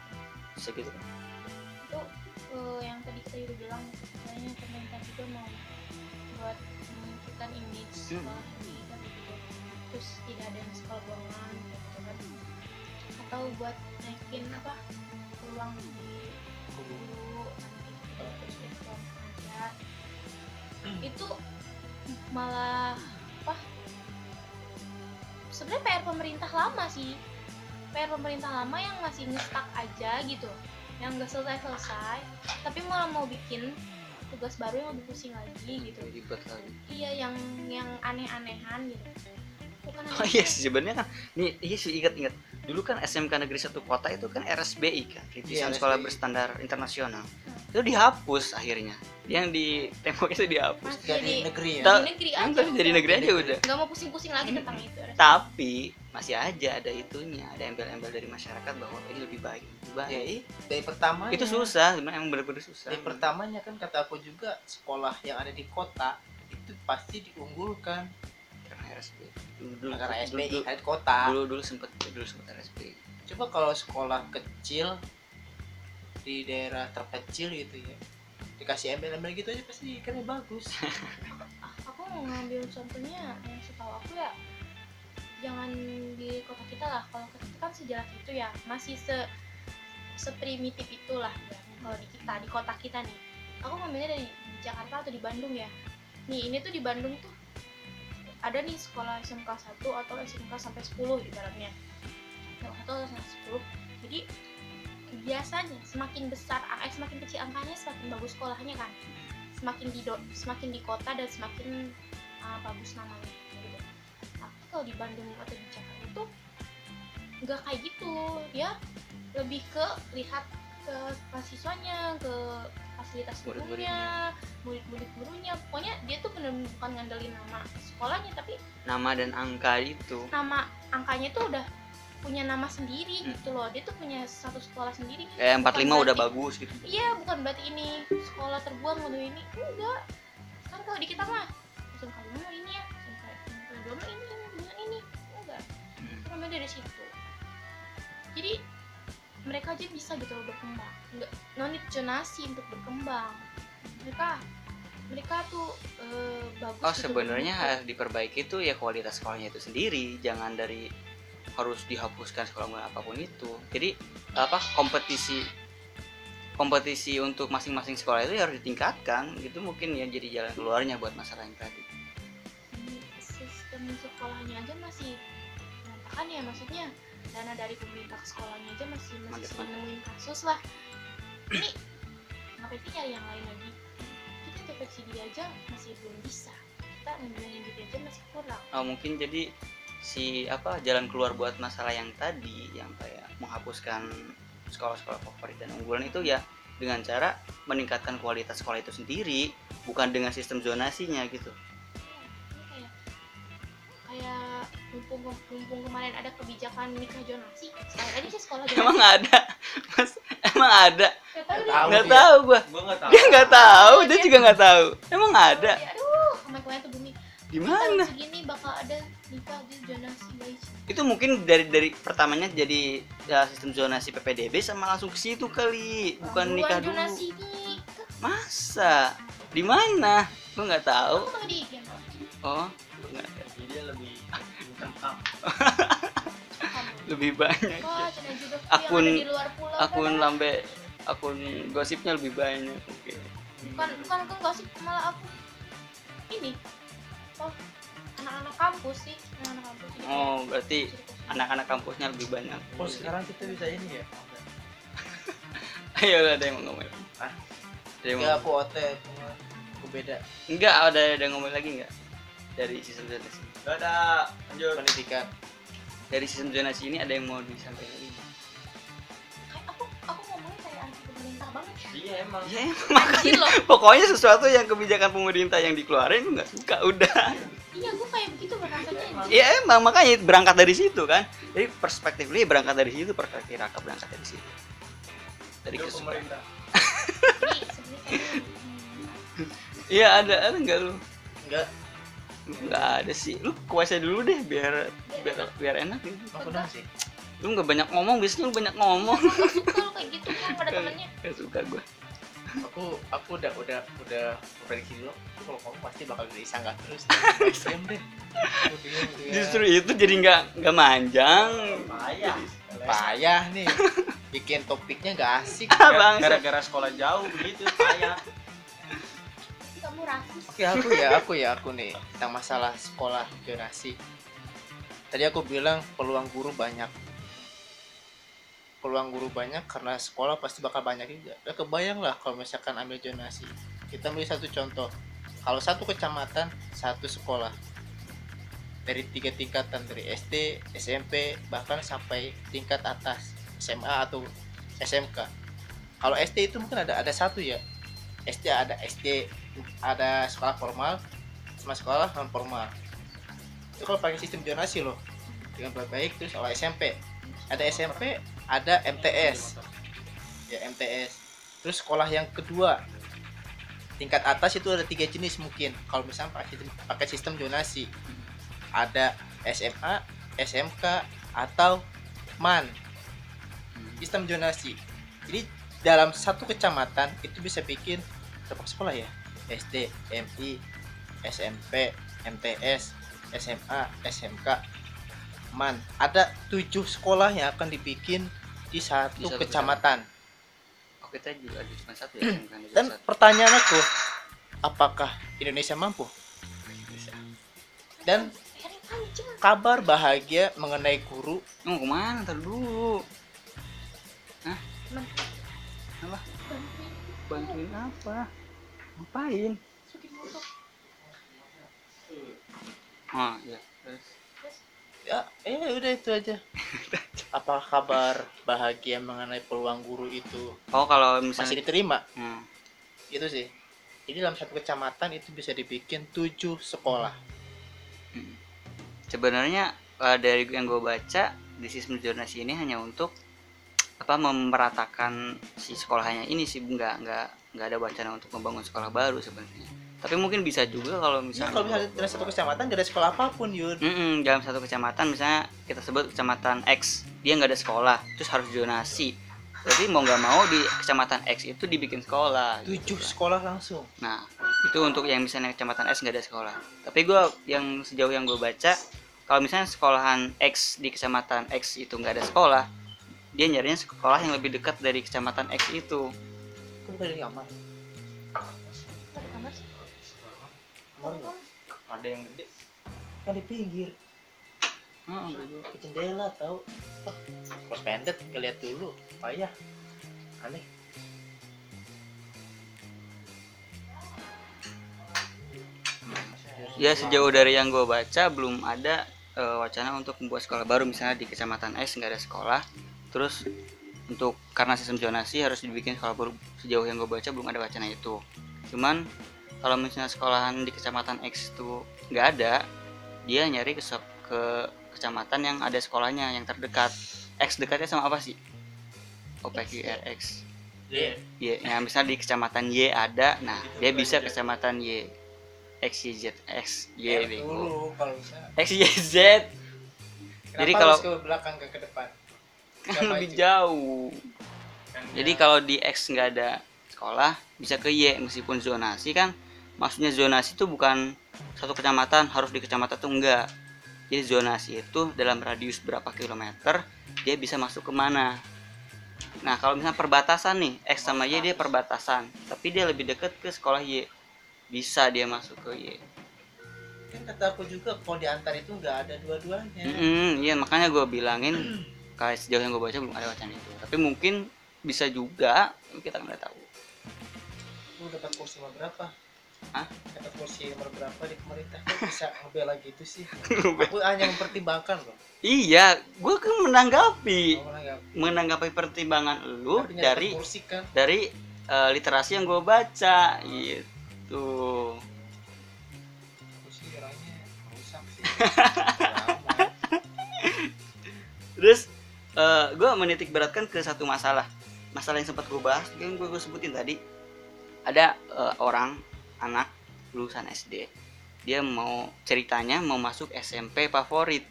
Bisa gitu kan? Itu eh, yang tadi kita udah bilang kayaknya pemerintah juga mau buat menunjukkan image Hmm. sekolah ini kan gitu. Terus tidak ada yang sekolah bohongan gitu kan. Atau buat naikin apa peluang di guru nanti terus peluang kerja itu malah apa sebenarnya PR pemerintah lama sih. PR pemerintah lama yang masih ngestak aja gitu yang nggak selesai selesai tapi malah mau bikin tugas baru yang lebih pusing lagi gitu. Ribet lagi. Iya yang yang aneh-anehan gitu. Bukan oh iya sih sebenarnya kan nih iya sih ingat ingat dulu kan SMK negeri satu kota itu kan RSBI kan rintisan Iya, sekolah berstandar internasional. Itu dihapus akhirnya. Yang di tembok itu dihapus. Mas, jadi jadi negeri ya? Ta- di negeri aja Enggak, jadi negeri aja udah. Nggak mau pusing-pusing lagi tentang itu tapi masih aja ada itunya ada embel-embel dari masyarakat bahwa ini lebih baik lebih baik. Ya i- dari pertama itu susah sebenarnya yang benar-benar susah. Dari pertamanya kan kata aku juga sekolah yang ada di kota itu pasti diunggulkan. Karena RSBI dulu dulu karena dulu, kota. dulu, dulu sempet dulu sempet RSBI coba kalau sekolah kecil di daerah terkecil gitu ya dikasih embel-embel gitu aja pasti kan bagus. Aku mau ngambil contohnya yang setahu aku ya jangan di kota kita lah. Kalau kita kan sejelas itu ya masih se seprimitif itulah ya, kalau di kita di kota kita nih. Aku ngambilnya dari Jakarta atau di Bandung ya. Nih ini tuh di Bandung tuh ada nih sekolah SMK 1 atau SMK sampai 10 ibaratnya. SMK 1 atau SMK 10 jadi biasanya semakin besar eh, semakin kecil angkanya semakin bagus sekolahnya kan. Semakin di semakin di kota dan semakin uh, bagus namanya kalau di Bandung atau di Jakarta itu nggak kayak gitu. Ya lebih ke lihat ke mahasiswanya ke fasilitas gurunya murid-murid gurunya. Pokoknya dia tuh bener bukan ngandelin nama sekolahnya tapi nama dan angka itu. nama angkanya tuh udah punya nama sendiri Hmm. gitu loh. Dia tuh punya satu sekolah sendiri. Kayak 45 Bukan udah bagus gitu. Iya bukan berarti ini sekolah terbuang untuk ini. Enggak. Kan kalau di kita mah lima mah ini ya SMK SMK dua ini ini enggak Hmm. Namanya dari situ. Jadi mereka aja bisa gitu loh berkembang. Enggak no need zonasi untuk berkembang. Mereka mereka tuh eh, bagus oh gitu sebenarnya harus diperbaiki itu ya kualitas sekolahnya itu sendiri. Jangan dari harus dihapuskan sekolah apa pun itu. Jadi apa kompetisi kompetisi untuk masing-masing sekolah itu ya harus ditingkatkan. Gitu mungkin ya jadi jalan keluarnya buat masalah yang tadi Ini sistem sekolahnya aja masih berantakan ya maksudnya dana dari pemerintah ke sekolahnya aja masih masih sering nemuin kasus lah. Ini ngapain sih cari yang lain lagi? Kita deteksi dia aja masih belum bisa. Kita ngembangin diri aja masih kurang. Oh, mungkin jadi si apa jalan keluar buat masalah yang tadi yang kayak menghapuskan sekolah-sekolah favorit dan unggulan itu ya dengan cara meningkatkan kualitas sekolah itu sendiri bukan dengan sistem zonasinya gitu. Ini kayak kayak mumpung mumpung kemarin ada kebijakan nikah zonasi sekali aja sih sekolah zonasi emang ada? Mas emang ada? Nggak tahu. nggak dia. tahu gua. Gua nggak tahu. dia nggak tahu dia juga nggak tahu. Emang ada? Aduh tuh bumi. Gimana? segini bakal ada nikah di zonasi guys. Itu mungkin dari dari pertamanya jadi ya, sistem zonasi PPDB sama langsung ke situ kali. Bukan Duluan nikah dulu. zonasi nih masa? Di mana? Gua nggak tahu. Oh nggak Jadi dia lebih lebih banyak. Wah, juga Akun- pulau akun kan. lambe akun gosipnya lebih banyak oke. Bukan bukan kan gosip malah aku ini. Oh anak-anak kampus sih anak-anak kampus oh berarti cerita- anak-anak kampusnya lebih banyak. Oh sekarang kita bisa ini ya? ayo ada yang mau ngomong. Ah. ada yang Ya mau aku OT, cuma aku beda. Enggak ada ada yang ngomong lagi enggak? Dari sistem zonasi Gak ada. Lanjut. pendidikan. dari sistem zonasi ini ada yang mau disampaikan lagi kayak aku aku ngomongnya kayak anti pemerintah banget Iya emang. ya anjir loh pokoknya sesuatu yang kebijakan pemerintah yang dikeluarin lu nggak suka udah iya gue kayak begitu berasanya anjir. ya emang makanya berangkat dari situ kan jadi perspektif ya berangkat dari situ perspektif raka berangkat dari situ dari Itu kesukaan pemerintah. sebenarnya hmm, iya ada ada nggak lu Enggak, nggak ada sih lu kuasa dulu deh biar biar biar enak gitu aku dong sih. lu nggak banyak ngomong biasanya lu banyak ngomong lo kayak gitu kan pada temennya gak suka gue Aku aku udah udah udah prediksi dulu. Aku kalau kamu pasti bakal terus. Ekstrem deh. Aku diem, dia. justru itu jadi nggak nggak manjang Payah. payah nih. Bikin topiknya gak asik. Gara-gara sekolah jauh begitu payah. Oke aku ya aku ya aku nih tentang masalah sekolah zonasi. Tadi aku bilang peluang guru banyak. Peluang guru banyak karena sekolah pasti bakal banyak juga. Udah kebayang lah kalau misalkan ambil zonasi. Kita ambil satu contoh. Kalau satu kecamatan satu sekolah dari tiga tingkatan dari SD, SMP bahkan sampai tingkat atas SMA atau SMK. Kalau SD itu mungkin ada ada satu ya. SD ada SD ada sekolah formal sama sekolah non formal itu kalau pakai sistem zonasi loh. Dengan baik terus kalau SMP ada SMP ada MTS ya MTS terus sekolah yang kedua tingkat atas itu ada tiga jenis mungkin. Kalau misalnya pakai sistem, pakai sistem zonasi. Ada SMA SMK atau MAN sistem zonasi. Jadi dalam satu kecamatan itu bisa bikin berapa sekolah ya SD, MI, SMP, MTS, SMA, SMK, MAN. Ada tujuh sekolah yang akan dibikin di satu, Di satu kecamatan. oh kita juga ada cuma satu ya Dan satu. pertanyaan aku, apakah Indonesia mampu? Bisa. dan kabar bahagia mengenai guru mau ke mana ntar dulu Hah? apa bantuin apa ngapain? Oh iya. Terus ya eh udah itu aja. Apa kabar bahagia mengenai peluang guru itu? Oh kalau masih misalnya diterima? Hmm. itu sih. Jadi dalam satu kecamatan itu bisa dibikin tujuh sekolah. Sebenarnya eh, dari yang gue baca di sistem zonasi ini hanya untuk apa memeratakan si sekolahnya ini sih. Nggak nggak nggak ada wacana untuk membangun sekolah baru sebenarnya. Tapi mungkin bisa juga kalau ya, misalnya kalau misalnya dalam satu kecamatan gak ada sekolah apa pun yud Mm-mm, dalam satu kecamatan misalnya kita sebut kecamatan X dia nggak ada sekolah terus harus zonasi. Berarti mau nggak mau di kecamatan X itu dibikin sekolah tujuh sekolah langsung. Nah, itu untuk yang misalnya kecamatan S nggak ada sekolah. Tapi gue yang sejauh yang gue baca, kalau misalnya sekolahan X di kecamatan X itu nggak ada sekolah, dia nyarinya sekolah yang lebih dekat dari kecamatan X itu. Kan dari kamar? Ada yang gede. Kan di pinggir. Hmm, ke jendela tahu oh, pos pendek ngeliat dulu. Payah. Aneh. Ya sejauh dari yang gue baca belum ada eh, wacana untuk membuat sekolah baru. Misalnya di kecamatan X nggak ada sekolah. Terus untuk karena sistem zonasi harus dibikin sekolah baru sejauh yang gue baca belum ada wacana itu. Cuman kalau misalnya sekolahan di kecamatan X itu nggak ada, dia nyari ke, ke kecamatan yang ada sekolahnya yang terdekat. X dekatnya sama apa sih? OPQRX. Iya. Y, ya misalnya di kecamatan Y ada, nah dia bisa ke kecamatan Y. X Y Z X Y dulu kalau bisa X Y Z Kenapa Jadi kalau- ke belakang ke ke depan kan lebih itu. jauh. kan Jadi kalau di X nggak ada sekolah bisa ke Y meskipun zonasi kan maksudnya zonasi itu bukan satu kecamatan harus di kecamatan itu enggak. Jadi zonasi itu dalam radius berapa kilometer dia bisa masuk ke mana. Nah kalau misalnya perbatasan nih X sama Y dia perbatasan tapi dia lebih dekat ke sekolah Y bisa dia masuk ke Y. kan kata aku juga kalau diantar itu nggak ada dua-duanya Mm iya makanya gue bilangin kayak sejauh yang gue baca belum ada wacana itu. Tapi mungkin bisa juga kita nggak tahu. lu dapat kursi nomor berapa Hah? dapat kursi nomor berapa di pemerintah kok bisa ngebela gitu sih aku hanya mempertimbangkan loh Iya, gue kan menanggapi Kalau menanggap menanggapi pertimbangan lu artinya dari kursi kan dari eh, literasi yang gue baca gitu. rusak sih Lama. Terus gue menitik beratkan ke satu masalah. Masalah yang sempat gue bahas, yang gue sebutin tadi. Ada eh, orang anak lulusan SD. Dia mau ceritanya mau masuk SMP favorit.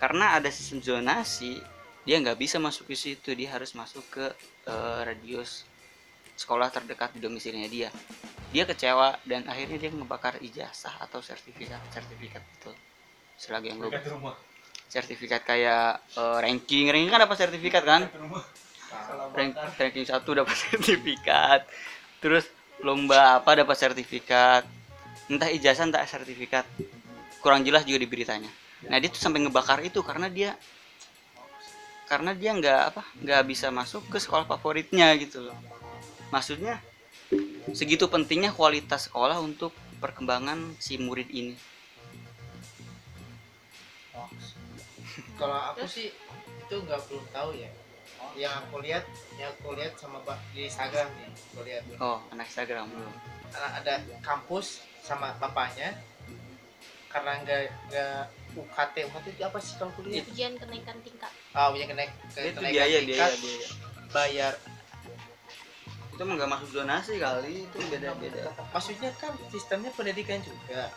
Karena ada sistem zonasi, dia nggak bisa masuk ke situ. Dia harus masuk ke eh, radius sekolah terdekat di domisilinya dia. Dia kecewa dan akhirnya dia ngebakar ijazah atau sertifikat sertifikat itu. Selagi yang gue sertifikat kayak eh, ranking. Ranking kan dapat sertifikat kan? Rank, ranking satu dapat sertifikat. Terus lomba apa dapat sertifikat? Entah ijazah entah sertifikat. Kurang jelas juga di beritanya. Nah dia tuh sampai ngebakar itu karena dia karena dia nggak apa nggak bisa masuk ke sekolah favoritnya gitu loh. Maksudnya segitu pentingnya kualitas sekolah untuk perkembangan si murid ini kalau aku sih itu nggak belum tahu ya. Yang aku lihat yang aku lihat sama Pak di Instagram nih aku lihat. Oh anak Instagram. Belum Ada- ada kampus sama bapaknya. Karena nggak nggak UKT UKT itu apa sih kalau kuliah ujian kenaikan tingkat. Ah punya kenaik itu kenaikan biaya tingkat, biaya biaya. bayar. Itu nggak masuk zonasi kali itu beda beda. maksudnya kan sistemnya pendidikan juga.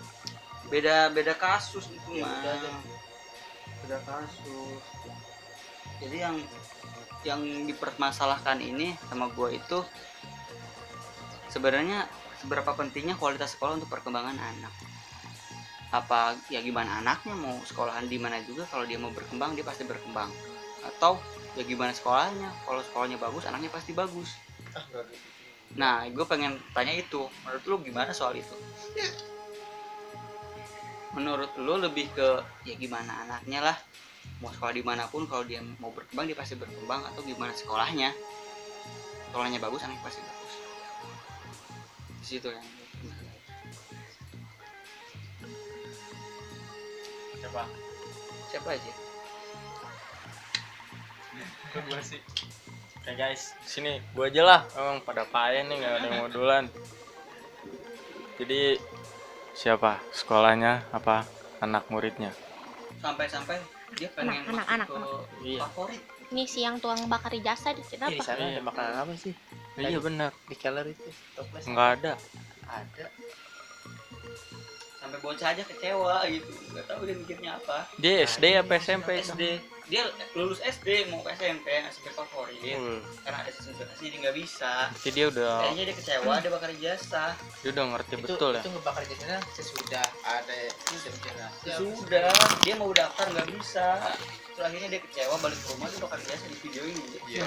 Beda beda kasus itu Ya, mah beda kasus jadi yang yang dipermasalahkan ini sama gua itu sebenarnya seberapa pentingnya kualitas sekolah untuk perkembangan anak apa ya gimana anaknya mau sekolahan di mana juga kalau dia mau berkembang dia pasti berkembang atau ya gimana sekolahnya kalau sekolahnya bagus anaknya pasti bagus ah gitu Nah, gue pengen tanya itu. Menurut lu gimana soal itu? Menurut lu lebih ke ya gimana anaknya lah mau sekolah di mana pun kalau dia mau berkembang dia pasti berkembang atau gimana sekolahnya sekolahnya bagus anaknya pasti bagus di situ yang Coba. siapa aja Gue sih. Oke guys, sini gua aja lah. Emang pada payah nih nggak ada yang modulan. Jadi siapa sekolahnya apa anak muridnya? sampai-sampai dia pengen Anak, masuk anak, ke Iya. favorit Ini siang tuang bakar jasa di sini Ini di apa? sana Iya. ada makanan apa sih? Iya benar. Di Keller itu. Toples. Nggak ada. Ada. sampai bocah aja kecewa gitu nggak tahu dia mikirnya apa Dia SD apa SMP? SD dia lulus SD mau ke SMP ngasih ke favorit Hmm. karena ada sensasi dia nggak bisa Berarti dia udah kayaknya dia kecewa dia bakal jasa dia udah ngerti Itu, betul ya. itu ngebakar jasanya sesudah ada sejarah. sudah dia mau daftar nggak bisa Terus akhirnya dia kecewa balik ke rumah dia bakal jasa di video ini Iya.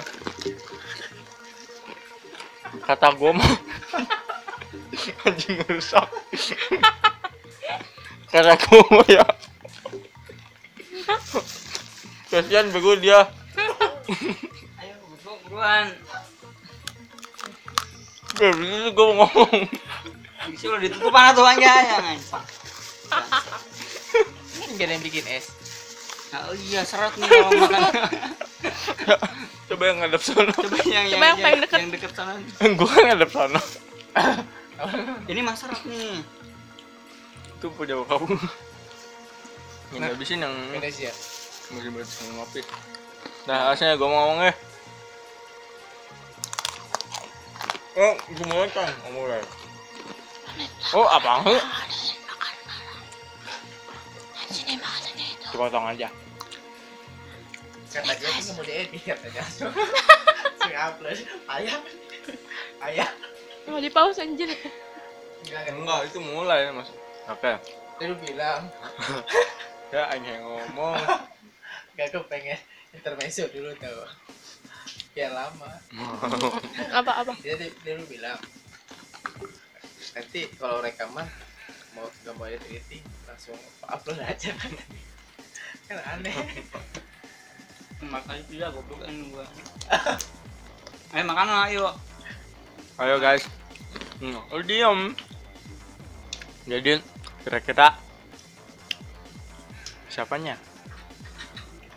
Kata gua mah anjing rusak. Kata mah ya. Kasihan bego dia. ayo buruan begitu gua mau ngomong. bisa udah ditutup mana tuh aja ya Ini gak ada yang bikin es. oh iya seret nih kalau makan Coba yang ngadep sana. coba yang Coba yang paling deket. yang deket sana gua kan ngadep sana. ini mas seret nih Itu punya kamu. Yang Nah. habisin yang Indonesia. Masih buat sama ngopi. Nah, aslinya gua mau ngomong eh. Oh, gimana kan ngomongnya? Oh, apa sih? Dipotong aja. Kata dia tuh mau diedit katanya. Sing upload. Ayah. Ayah. Mau di pause anjir. Kan. Enggak, itu mulai mas. Oke, Dia lu bilang. ya yang ngomong. Gak aku pengen intermezzo dulu tau. Ya lama. Apa apa? Dia, dia, dia lu bilang. Nanti kalau rekaman mau gak mau editing langsung upload aja kan. Kan aneh. makanya dia goblok kan gua ayo makan lah ayo Ayo guys. Hmm, lu diem. Jadi kira-kira siapanya?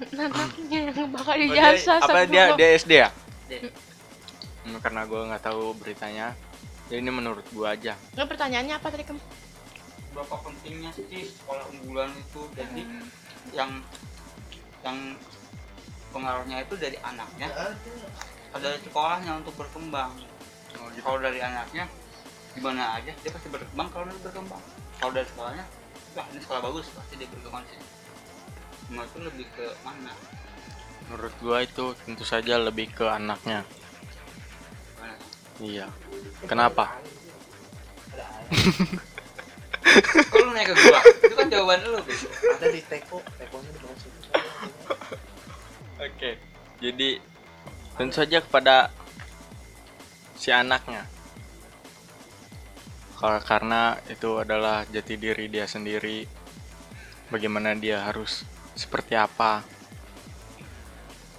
Anaknya yang bakal Oh, dia- dijasa apa sama dia lo. dia SD ya? Hmm, karena gue nggak tahu beritanya. Jadi ini menurut gua aja. Nggak, pertanyaannya apa tadi kamu? berapa pentingnya sih sekolah unggulan itu jadi yang yang pengaruhnya itu dari anaknya atau dari sekolahnya untuk berkembang Oh, kalau dari anaknya gimana aja dia pasti berkembang kalau dia berkembang kalau dari sekolahnya wah ini sekolah bagus pasti dia berkembang sih menurut itu lebih ke mana Menurut gua itu tentu saja lebih ke anaknya. Gimana? Iya. Kenapa? Kok lu nanya ke gua itu kan jawaban lu. Ada di teko, tekonya di bawah situ. Oke. Jadi tentu saja kepada si anaknya. Kar- Karena itu adalah jati diri dia sendiri. Bagaimana dia harus seperti apa.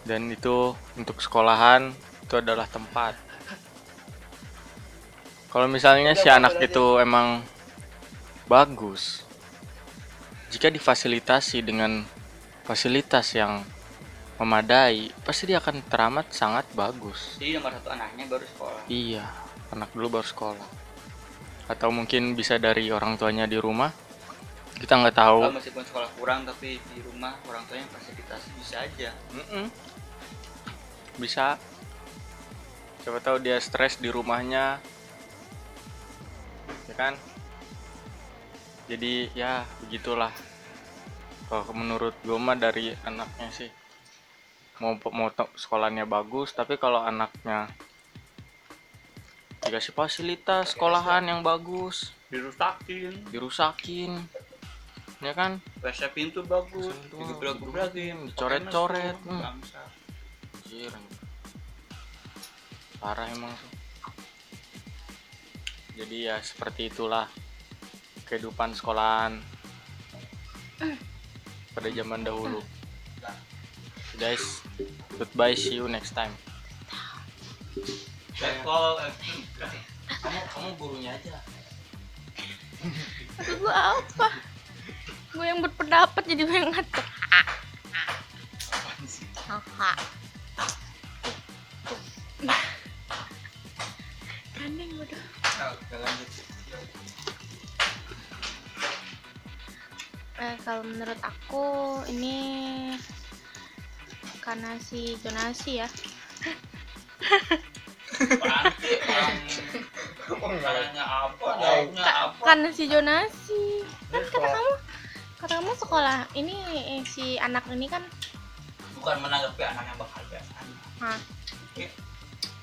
Dan itu untuk sekolahan itu adalah tempat. Kalau misalnya si anak itu emang bagus, jika difasilitasi dengan fasilitas yang memadai, pasti dia akan teramat sangat bagus. jadi nomor satu anaknya baru sekolah Iya, anak dulu baru sekolah. Atau mungkin bisa dari orang tuanya di rumah. Kita nggak tahu. kalau meskipun sekolah kurang tapi di rumah orang tuanya fasilitas bisa aja Mm-mm. Bisa. Siapa tahu dia stres di rumahnya. Ya kan? Jadi ya begitulah. Kalau menurut gue mah dari anaknya sih mau mau to- sekolahnya bagus, tapi kalau anaknya dikasih fasilitas sekolahan yang bagus, dirusakin dirusakin, ya kan? WC pintu bagus dicoret-coret, pakai hmm. mesum, bangsa. Anjir. Parah emang tuh. Jadi ya seperti itulah kehidupan sekolahan. pada zaman dahulu guys goodbye see you next time Kalau kamu kamu gurunya aja gue apa? Gue yang berpendapat jadi gue yang ngatur. Gandeng bodoh. lanjut. Eh, kalau menurut aku ini karena si zonasi ya. Nanya apa? Karena si zonasi. Kan kata kamu, kamu sekolah ini eh, si anak ini kan Bukan menanggapi anak yang bekerja. Hah. Oke.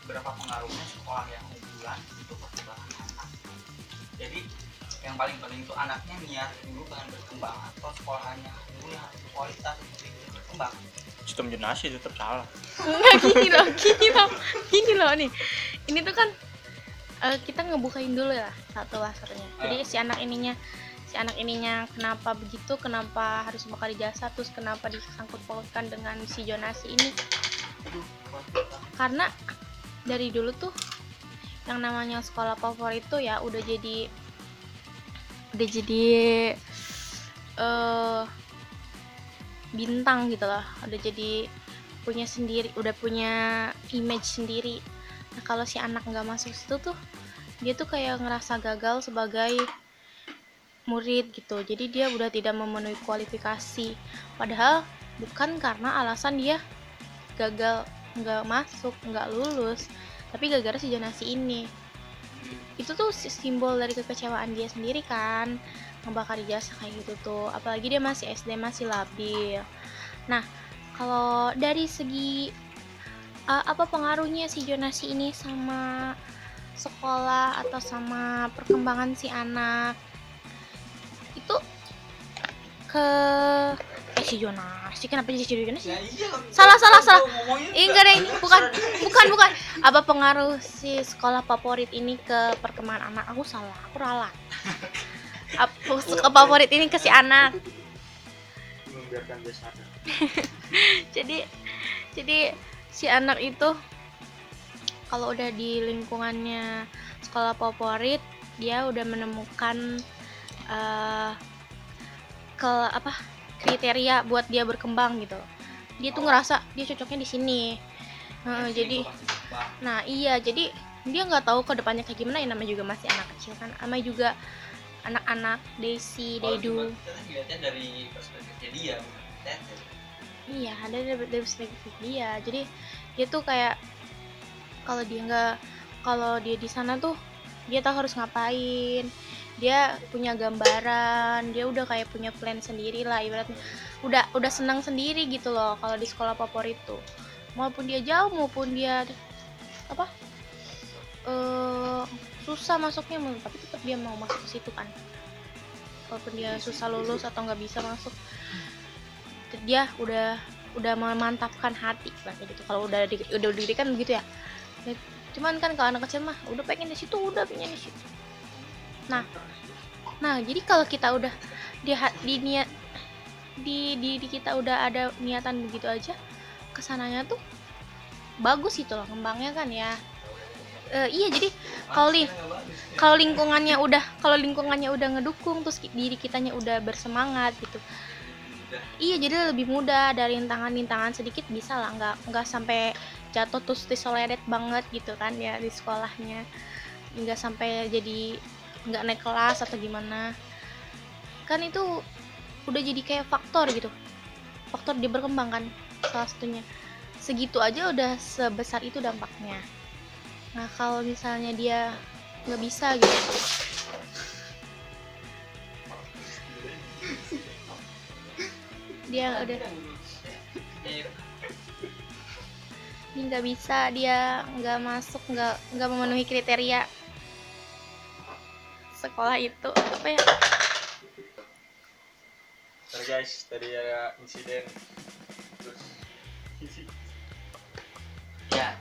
Berapa pengaruhnya sekolah yang unggulan untuk perkembangan anak? Jadi yang paling penting itu anaknya niat dulu pengen berkembang atau sekolahnya dulu yang harus kualitas untuk ikut berkembang. sistem jonasi tetap salah Enggak gini loh, gini loh, gini loh nih. Ini tuh kan eh, kita ngebukain dulu ya satu lasernya. Jadi si anak ininya, si anak ininya kenapa begitu, kenapa harus bakal jasa, terus kenapa disangkut pautkan dengan si Jonasi ini? Karena dari dulu tuh yang namanya sekolah favorit tuh ya udah jadi udah jadi eh bintang gitu loh, udah jadi punya sendiri udah punya image sendiri nah kalau si anak nggak masuk situ tuh dia tuh kayak ngerasa gagal sebagai murid gitu. Jadi dia udah tidak memenuhi kualifikasi. Padahal bukan karena alasan dia gagal nggak masuk nggak lulus tapi gara-gara si jonasi ini. Itu tuh si- simbol dari kekecewaan dia sendiri kan. Ngebakar jasa kayak gitu tuh. Apalagi dia masih SD masih labil. Nah kalau dari segi uh, apa pengaruhnya si jonasi ini sama sekolah atau sama perkembangan si anak itu ke eh si jonasi kenapa jadi si jonasi iya. salah salah salah. enggak ini bukan bukan bukan. Apa pengaruh si sekolah favorit ini ke perkembangan anak? Aku salah aku ralat. Apa sekolah favorit ini ke si anak. Membiarkan dia sadar. Jadi jadi si anak itu kalau udah di lingkungannya sekolah favorit dia udah menemukan eh, ke apa kriteria buat dia berkembang gitu dia tuh ngerasa dia cocoknya di sini Heeh, jadi nah iya jadi dia nggak tahu ke depannya kayak gimana ya namanya juga masih anak kecil kan namanya juga anak-anak Daisy Kita dari perspektifnya dia. Iya, ada dari, dari perspektif dia. Jadi dia tuh kayak kalau dia nggak kalau dia di sana tuh dia tahu harus ngapain. Dia punya gambaran, dia udah kayak punya plan sendiri lah ibaratnya. Udah udah senang sendiri gitu loh kalau di sekolah favorit tuh. Maupun dia jauh maupun dia apa? eh susah masuknya tapi tetap dia mau masuk ke situ kan. Walaupun dia susah lulus atau nggak bisa masuk dia udah udah memantapkan hati lah kayak gitu kalau udah di, udah diri kan begitu ya Ya, cuman kan kalau anak kecil mah udah pengen di situ udah pengen di situ nah nah jadi kalau kita udah di di niat di di, di kita udah ada niatan begitu aja ke sananya tuh bagus gitu loh kembangnya kan ya. Eh, iya jadi kalau li- kalau lingkungannya udah kalau lingkungannya udah ngedukung terus diri kitanya udah bersemangat gitu. Iya jadi lebih mudah dari rintangan-rintangan sedikit bisa lah nggak nggak sampai jatuh terus disoledet banget gitu kan ya di sekolahnya. Nggak sampai jadi nggak naik kelas atau gimana. Kan itu udah jadi kayak faktor gitu. Faktor dia berkembang kan salah satunya. Segitu aja udah sebesar itu dampaknya. Nah kalau misalnya dia nggak bisa gitu. Dia udah nggak bisa dia nggak masuk nggak nggak memenuhi kriteria sekolah itu apa ya? Sorry guys, tadi ada insiden. Terus ya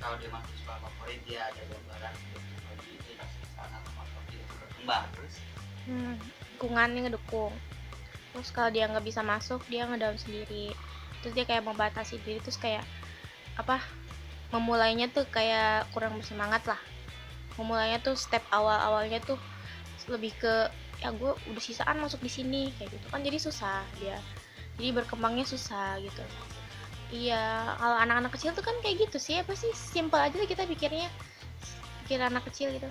kalau dia masuk sekolah favorit dia ada gambaran bagi dia sana sama dia berkembang terus? Hmm, lingkungannya ngedukung. Terus kalau dia nggak bisa masuk dia ngedown sendiri. Terus dia kayak membatasi diri terus kayak apa memulainya tuh kayak kurang bersemangat lah memulainya tuh step awal awalnya tuh lebih ke ya gue udah sisaan masuk di sini kayak gitu. Kan jadi susah dia. Jadi berkembangnya susah gitu. Iya kalau anak-anak kecil tuh kan kayak gitu sih. Apa sih? Simple aja kita pikirnya. Pikir anak kecil gitu.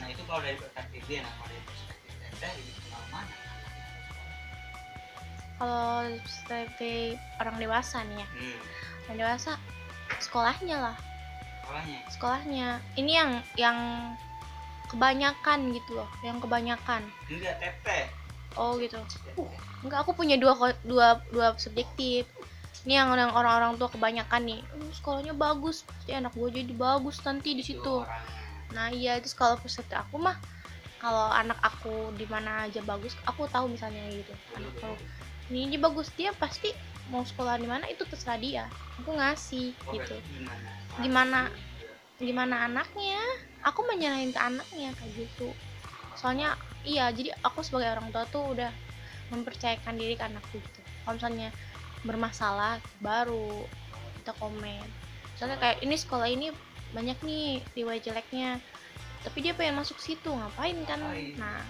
Nah itu kalau dari perspektif dia nah kalau dari perspektif teteh lebih kenal mana kalau sebagai orang dewasa nih ya. Hmm. orang dewasa sekolahnya lah sekolahnya. Sekolahnya. Ini yang yang kebanyakan gitu loh yang kebanyakan. Enggak teteh oh gitu. Enggak aku punya dua dua dua subjektif. Ini yang orang-orang tua kebanyakan nih. "Hmm, sekolahnya bagus pasti anak gue jadi bagus nanti di Itu situ. nah iya terus kalau peserta aku mah kalau anak aku di mana aja bagus aku tahu misalnya gitu. Anak aku ini aja bagus dia pasti mau sekolah di mana itu terserah dia. Aku ngasih Oh, gitu. gimana Gimana? gimana anaknya? Aku menyerahin ke anaknya kayak gitu. Soalnya iya jadi aku sebagai orang tua tuh udah mempercayakan diri ke anakku gitu. Kalau misalnya bermasalah baru kita komen. Soalnya kayak ini sekolah ini banyak nih riwayat jeleknya. Tapi dia pengen masuk situ ngapain kan? Nah.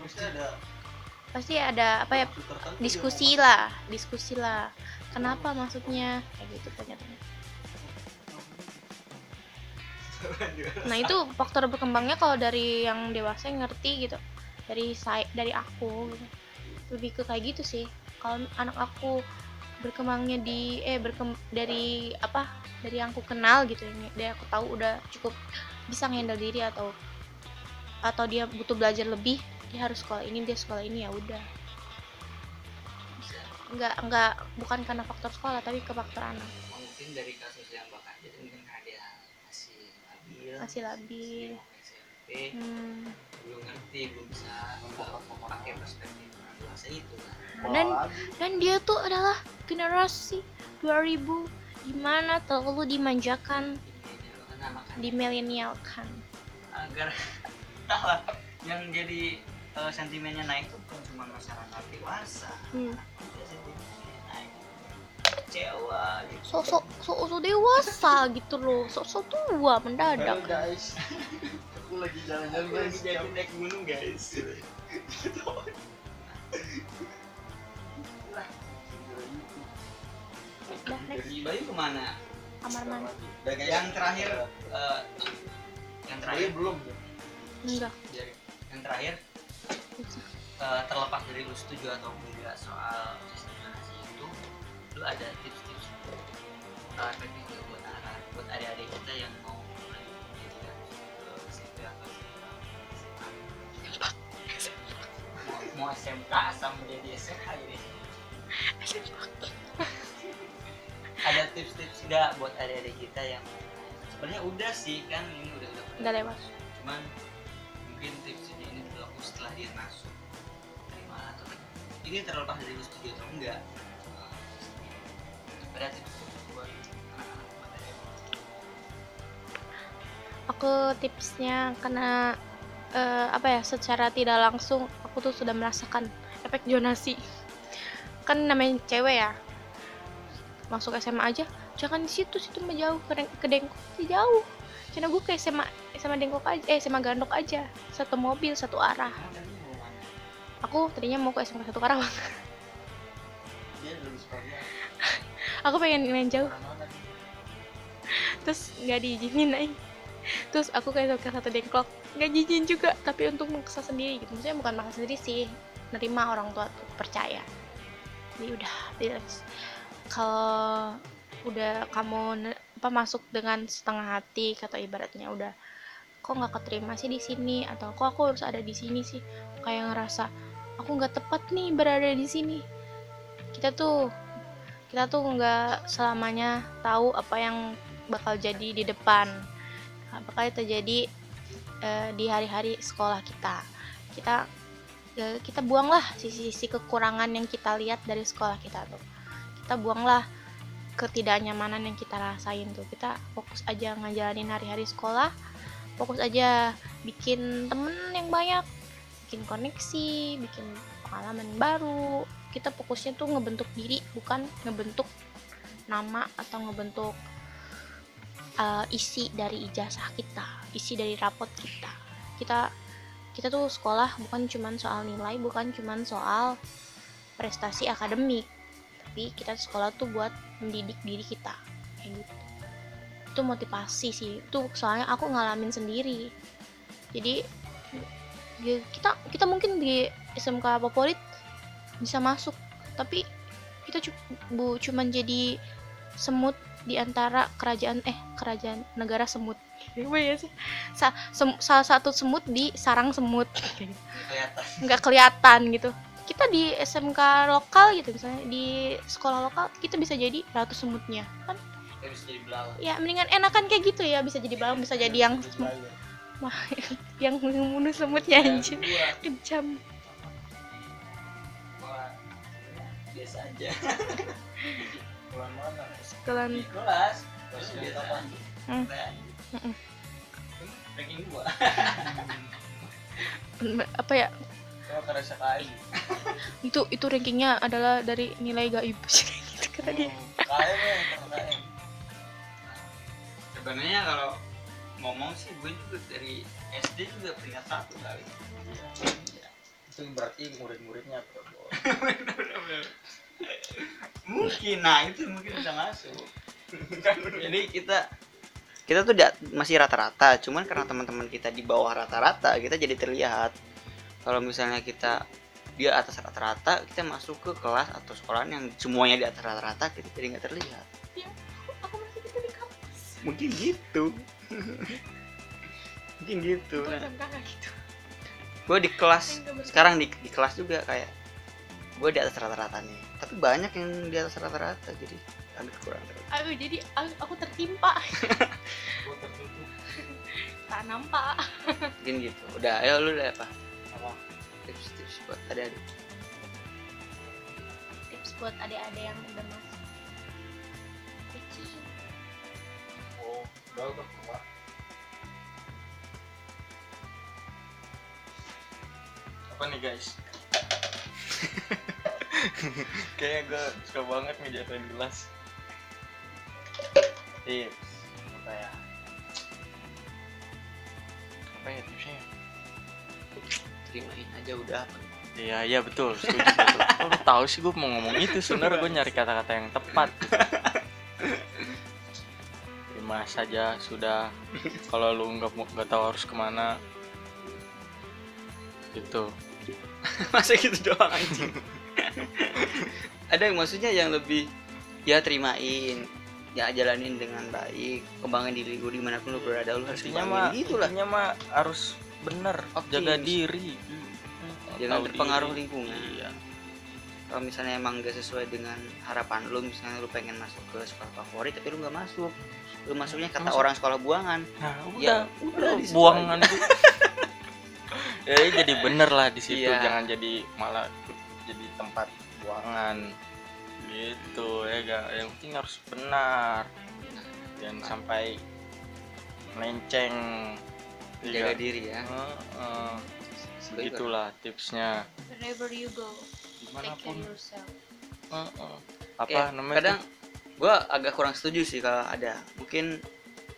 Pasti ada pasti ada apa ya diskusi lah diskusi lah. Kenapa maksudnya? Kayak gitu tanya-tanya nah itu faktor berkembangnya kalau dari yang dewasa yang ngerti gitu. Dari saya dari aku gitu. lebih ke kayak gitu sih. Kalau anak aku berkembangnya di eh berkem dari apa dari yang aku kenal gitu ini dari aku tahu udah cukup bisa ngendal diri atau atau dia butuh belajar lebih dia harus sekolah ini dia sekolah ini ya udah. Nggak nggak bukan karena faktor sekolah tapi ke faktor anak. Mungkin dari kasus yang bakal jadi mungkin labil. Masih labil SMP hmm. belum ngerti belum bisa pakai perspektif. Dewasa itu kan dan dan dia tuh adalah generasi 2000 di mana terlalu dimanjakan kan di milenial kan agar entahlah yang jadi uh, sentimennya naik itu bukan cuma masyarakat dewasa hmm. Kecewa gitu. Sosok sosok dewasa gitu loh. Sosok tua mendadak. Guys. Aku lagi jalan-jalan Aku lagi guys. jadi naik gunung guys. Udah next. Jadi Bayu ke mana? kamar mandi. guys. Yang terakhir, eh, yang terakhir? Belum? Enggak. Biar yang terakhir? Eh, terlepas dari lu setuju atau enggak soal sistem lu ada tips-tips uh, nggak buat anak, buat adik-adik kita yang mau pendidikan eh, SMP atau SMA? Mau, mau SMK sama jadi SMA ini. ada tips-tips nggak buat adik-adik kita yang sebenarnya udah sih kan ini udah udah udah lewat cuman mungkin tipsnya ini berlaku setelah dia masuk terima atau ini terlepas dari lu setuju atau enggak Buat anak-anak aku tipsnya karena eh, apa ya secara tidak langsung aku tuh sudah merasakan efek zonasi kan namanya cewek ya masuk SMA aja jangan di situ situ mah jauh ke, ke Dengkok jauh. Karena gue ke SMA SMA Dengkok aja eh SMA Gandok aja satu mobil satu arah. Aku tadinya mau ke SMA satu Karawang aku pengen main jauh. Terus nggak diizinin aja terus aku kayak ke satu dengklok. Nggak diizinin juga tapi untuk maksa sendiri gitu. Maksudnya bukan maksa sendiri sih nerima orang tua tuh percaya. Jadi udah kalau udah kamu apa masuk dengan setengah hati kata ibaratnya udah kok nggak keterima sih di sini? Atau kok aku harus ada di sini sih? Kayak ngerasa aku nggak tepat nih berada di sini. Kita tuh kita tuh nggak selamanya tahu apa yang bakal jadi di depan. Bakal terjadi eh, di hari-hari sekolah kita. Kita eh, kita buanglah sisi-sisi kekurangan yang kita lihat dari sekolah kita tuh. Kita buanglah ketidaknyamanan yang kita rasain tuh. Kita fokus aja ngejalanin hari-hari sekolah fokus aja bikin temen yang banyak bikin koneksi bikin pengalaman baru kita fokusnya tuh ngebentuk diri bukan ngebentuk nama atau ngebentuk uh, isi dari ijazah kita isi dari rapot kita. Kita kita tuh sekolah bukan cuman soal nilai bukan cuman soal prestasi akademik tapi kita sekolah tuh buat mendidik diri kita kayak gitu. Itu motivasi sih itu soalnya aku ngalamin sendiri. Jadi ya kita kita mungkin di SMK favorit bisa masuk. Tapi kita bu cuman jadi semut di antara kerajaan eh kerajaan negara semut. Gimana ya sih. Sa- sem- salah satu semut di sarang semut. Kelihatan. Nggak kelihatan gitu. Kita di SMK lokal gitu misalnya di sekolah lokal kita bisa jadi ratu semutnya kan? Kayak bisa jadi belalang. Ya mendingan enakan kayak gitu ya bisa jadi bawang bisa jadi yang Wah, yang membunuh semutnya anjir kejam biasa aja Bulan mana? sekalian di kelas? Hmm. Keren. Mm-mm. ranking dua apa ya Kau kerasa kali. itu itu rankingnya adalah dari nilai gaib gitu kata dia KM ya, sebenarnya kalau ngomong sih gue juga dari SD juga peringkat satu kali Itu berarti murid-muridnya. Mungkin nah itu mungkin bisa masuk. Jadi kita kita tuh masih rata-rata. Cuman karena teman-teman kita di bawah rata-rata kita jadi terlihat. Kalau misalnya kita di atas rata-rata kita masuk ke kelas atau sekolahan yang semuanya di atas rata-rata kita jadi nggak terlihat. Aku masih di kampus. Mungkin gitu. Mungkin gitu. Itu nah, gitu. Gue di kelas sekarang di, di kelas juga kayak gue di atas rata-rata nih. Tapi banyak yang di atas rata-rata jadi agak kurang. Aduh jadi aku- aku tertimpa. Gua tertutup. tak nampak. Mungkin gitu. Udah ayo lu udah apa Apa? tips-tips buat adik-adik. Tips buat adik-adik yang udah masuk Kecil. Oh, udah udah keluar. apa nih guys kayaknya gue suka banget ngejatuhin gelas. Tips apa ya? Apa ya tipsnya terimain aja udah. Iya iya betul setuju betul. Lu tahu sih gue mau ngomong itu? Sebenarnya gue nyari kata-kata yang tepat. Terima saja sudah. Kalau lu nggak mau nggak tahu harus ke mana gitu masa gitu doang anjing. Ada yang maksudnya yang lebih ya terimain ya jalanin dengan baik kembangin diri lu di mana pun lu berada lu harus kembangin gitu lah mah harus bener Optimis. jaga diri. Jangan Tahu terpengaruh diri. lingkungan. Iya. Kalau misalnya emang gak sesuai dengan harapan lu misalnya lu pengen masuk ke sekolah favorit tapi lu nggak masuk. Lu masuknya kata Masuk. orang sekolah buangan. Nah Ya, udah udah buangan itu ya jadi bener lah di situ. Iya. jangan jadi malah jadi tempat buangan. Gitu ya gak yang penting harus benar. Jangan sampai melenceng. Jaga Iya. diri ya. Heeh. Sebagai begitulah tipsnya. Wherever you go take care di mana pun yourself. Heeh. apa Ya, namanya kadang gue agak kurang setuju sih kalau ada. Mungkin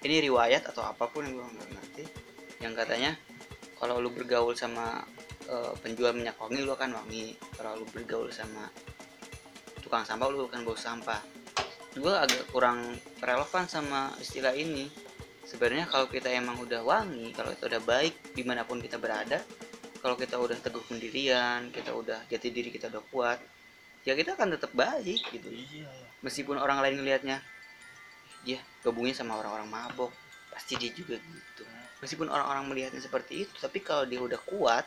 ini riwayat atau apa pun yang gue nggak ngerti. Yang katanya kalau lu bergaul sama eh, penjual minyak wangi lu akan wangi. Kalau lu bergaul sama tukang sampah lu akan bau sampah. Gue agak kurang relevan sama istilah ini. Sebenarnya kalau kita emang udah wangi kalau kita udah baik di mana pun kita berada kalau kita udah teguh pendirian kita udah jati diri kita udah kuat ya kita akan tetap baik gitu. Iya. meskipun orang lain ngelihatnya dia gabungnya sama orang-orang mabok. Pasti dia juga gitu meskipun orang-orang melihatnya seperti itu tapi kalau dia udah kuat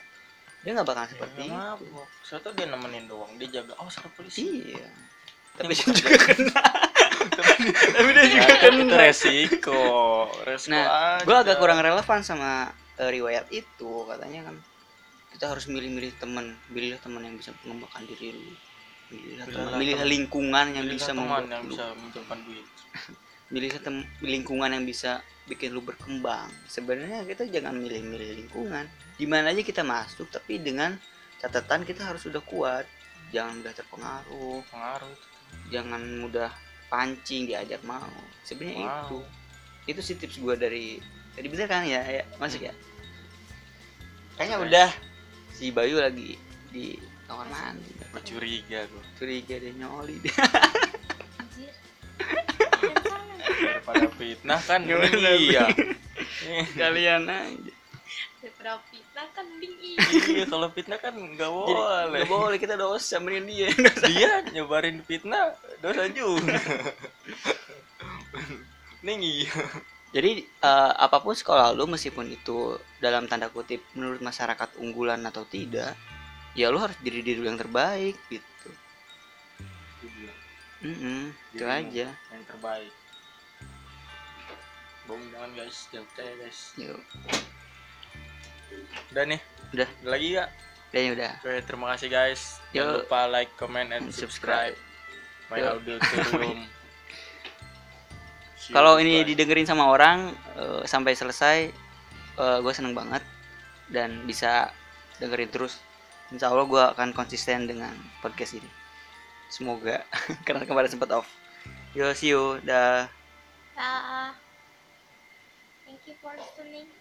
dia nggak bakalan seperti Ya, itu. Soalnya dia nemenin doang dia jaga. Oh ada polisi. Iya. Tapi dia juga kena. Tapi dia juga Ya, kan itu kena resiko. Resiko Nah, aja. gue agak kurang relevan sama eh, riwayat itu katanya kan. Kita harus milih-milih teman milih teman yang bisa mengembangkan diri lu. Milih lingkungan yang bisa membuat yang bisa menjauhkan duit milih setem- lingkungan yang bisa bikin lu berkembang. Sebenarnya kita jangan milih-milih lingkungan. Di mana aja kita masuk tapi dengan catatan kita harus sudah kuat. Jangan mudah terpengaruh. Pengaruh. Jangan mudah pancing diajak mau. Sebenarnya Wow. itu. Itu sih tips gue dari tadi bener kan ya, ya? Masuk ya? Kayaknya Oke. udah. Si Bayu lagi di kamar mandi. Curiga gue curiga dia nyoli. Dia. daripada fitnah kan iya kalian aja. Daripada fitnah kan mending iya. kalau fitnah kan nggak jadi boleh. nggak boleh kita dosa mending dia. Dia nyebarin fitnah dosa juga. Ning iya. Jadi eh, apa pun sekolah lu meskipun itu dalam tanda kutip menurut masyarakat unggulan atau tidak ya lu harus diri diri yang terbaik gitu. Mm-mm, itu Dirimu. aja. yang terbaik Bong jangan guys jauh ya guys Yuk. udah nih Udah. Ada lagi ya Dan ya udah Oke, terima kasih guys. Jangan Yuk. lupa like, comment, and subscribe. subscribe. My. See you, Kalau ini bye. didengerin sama orang eh, sampai selesai, gue seneng banget dan bisa dengerin terus. Insya Allah gue akan konsisten dengan podcast ini. Semoga karena kemarin sempat off. Yo, see you, dah. Dah. for listening.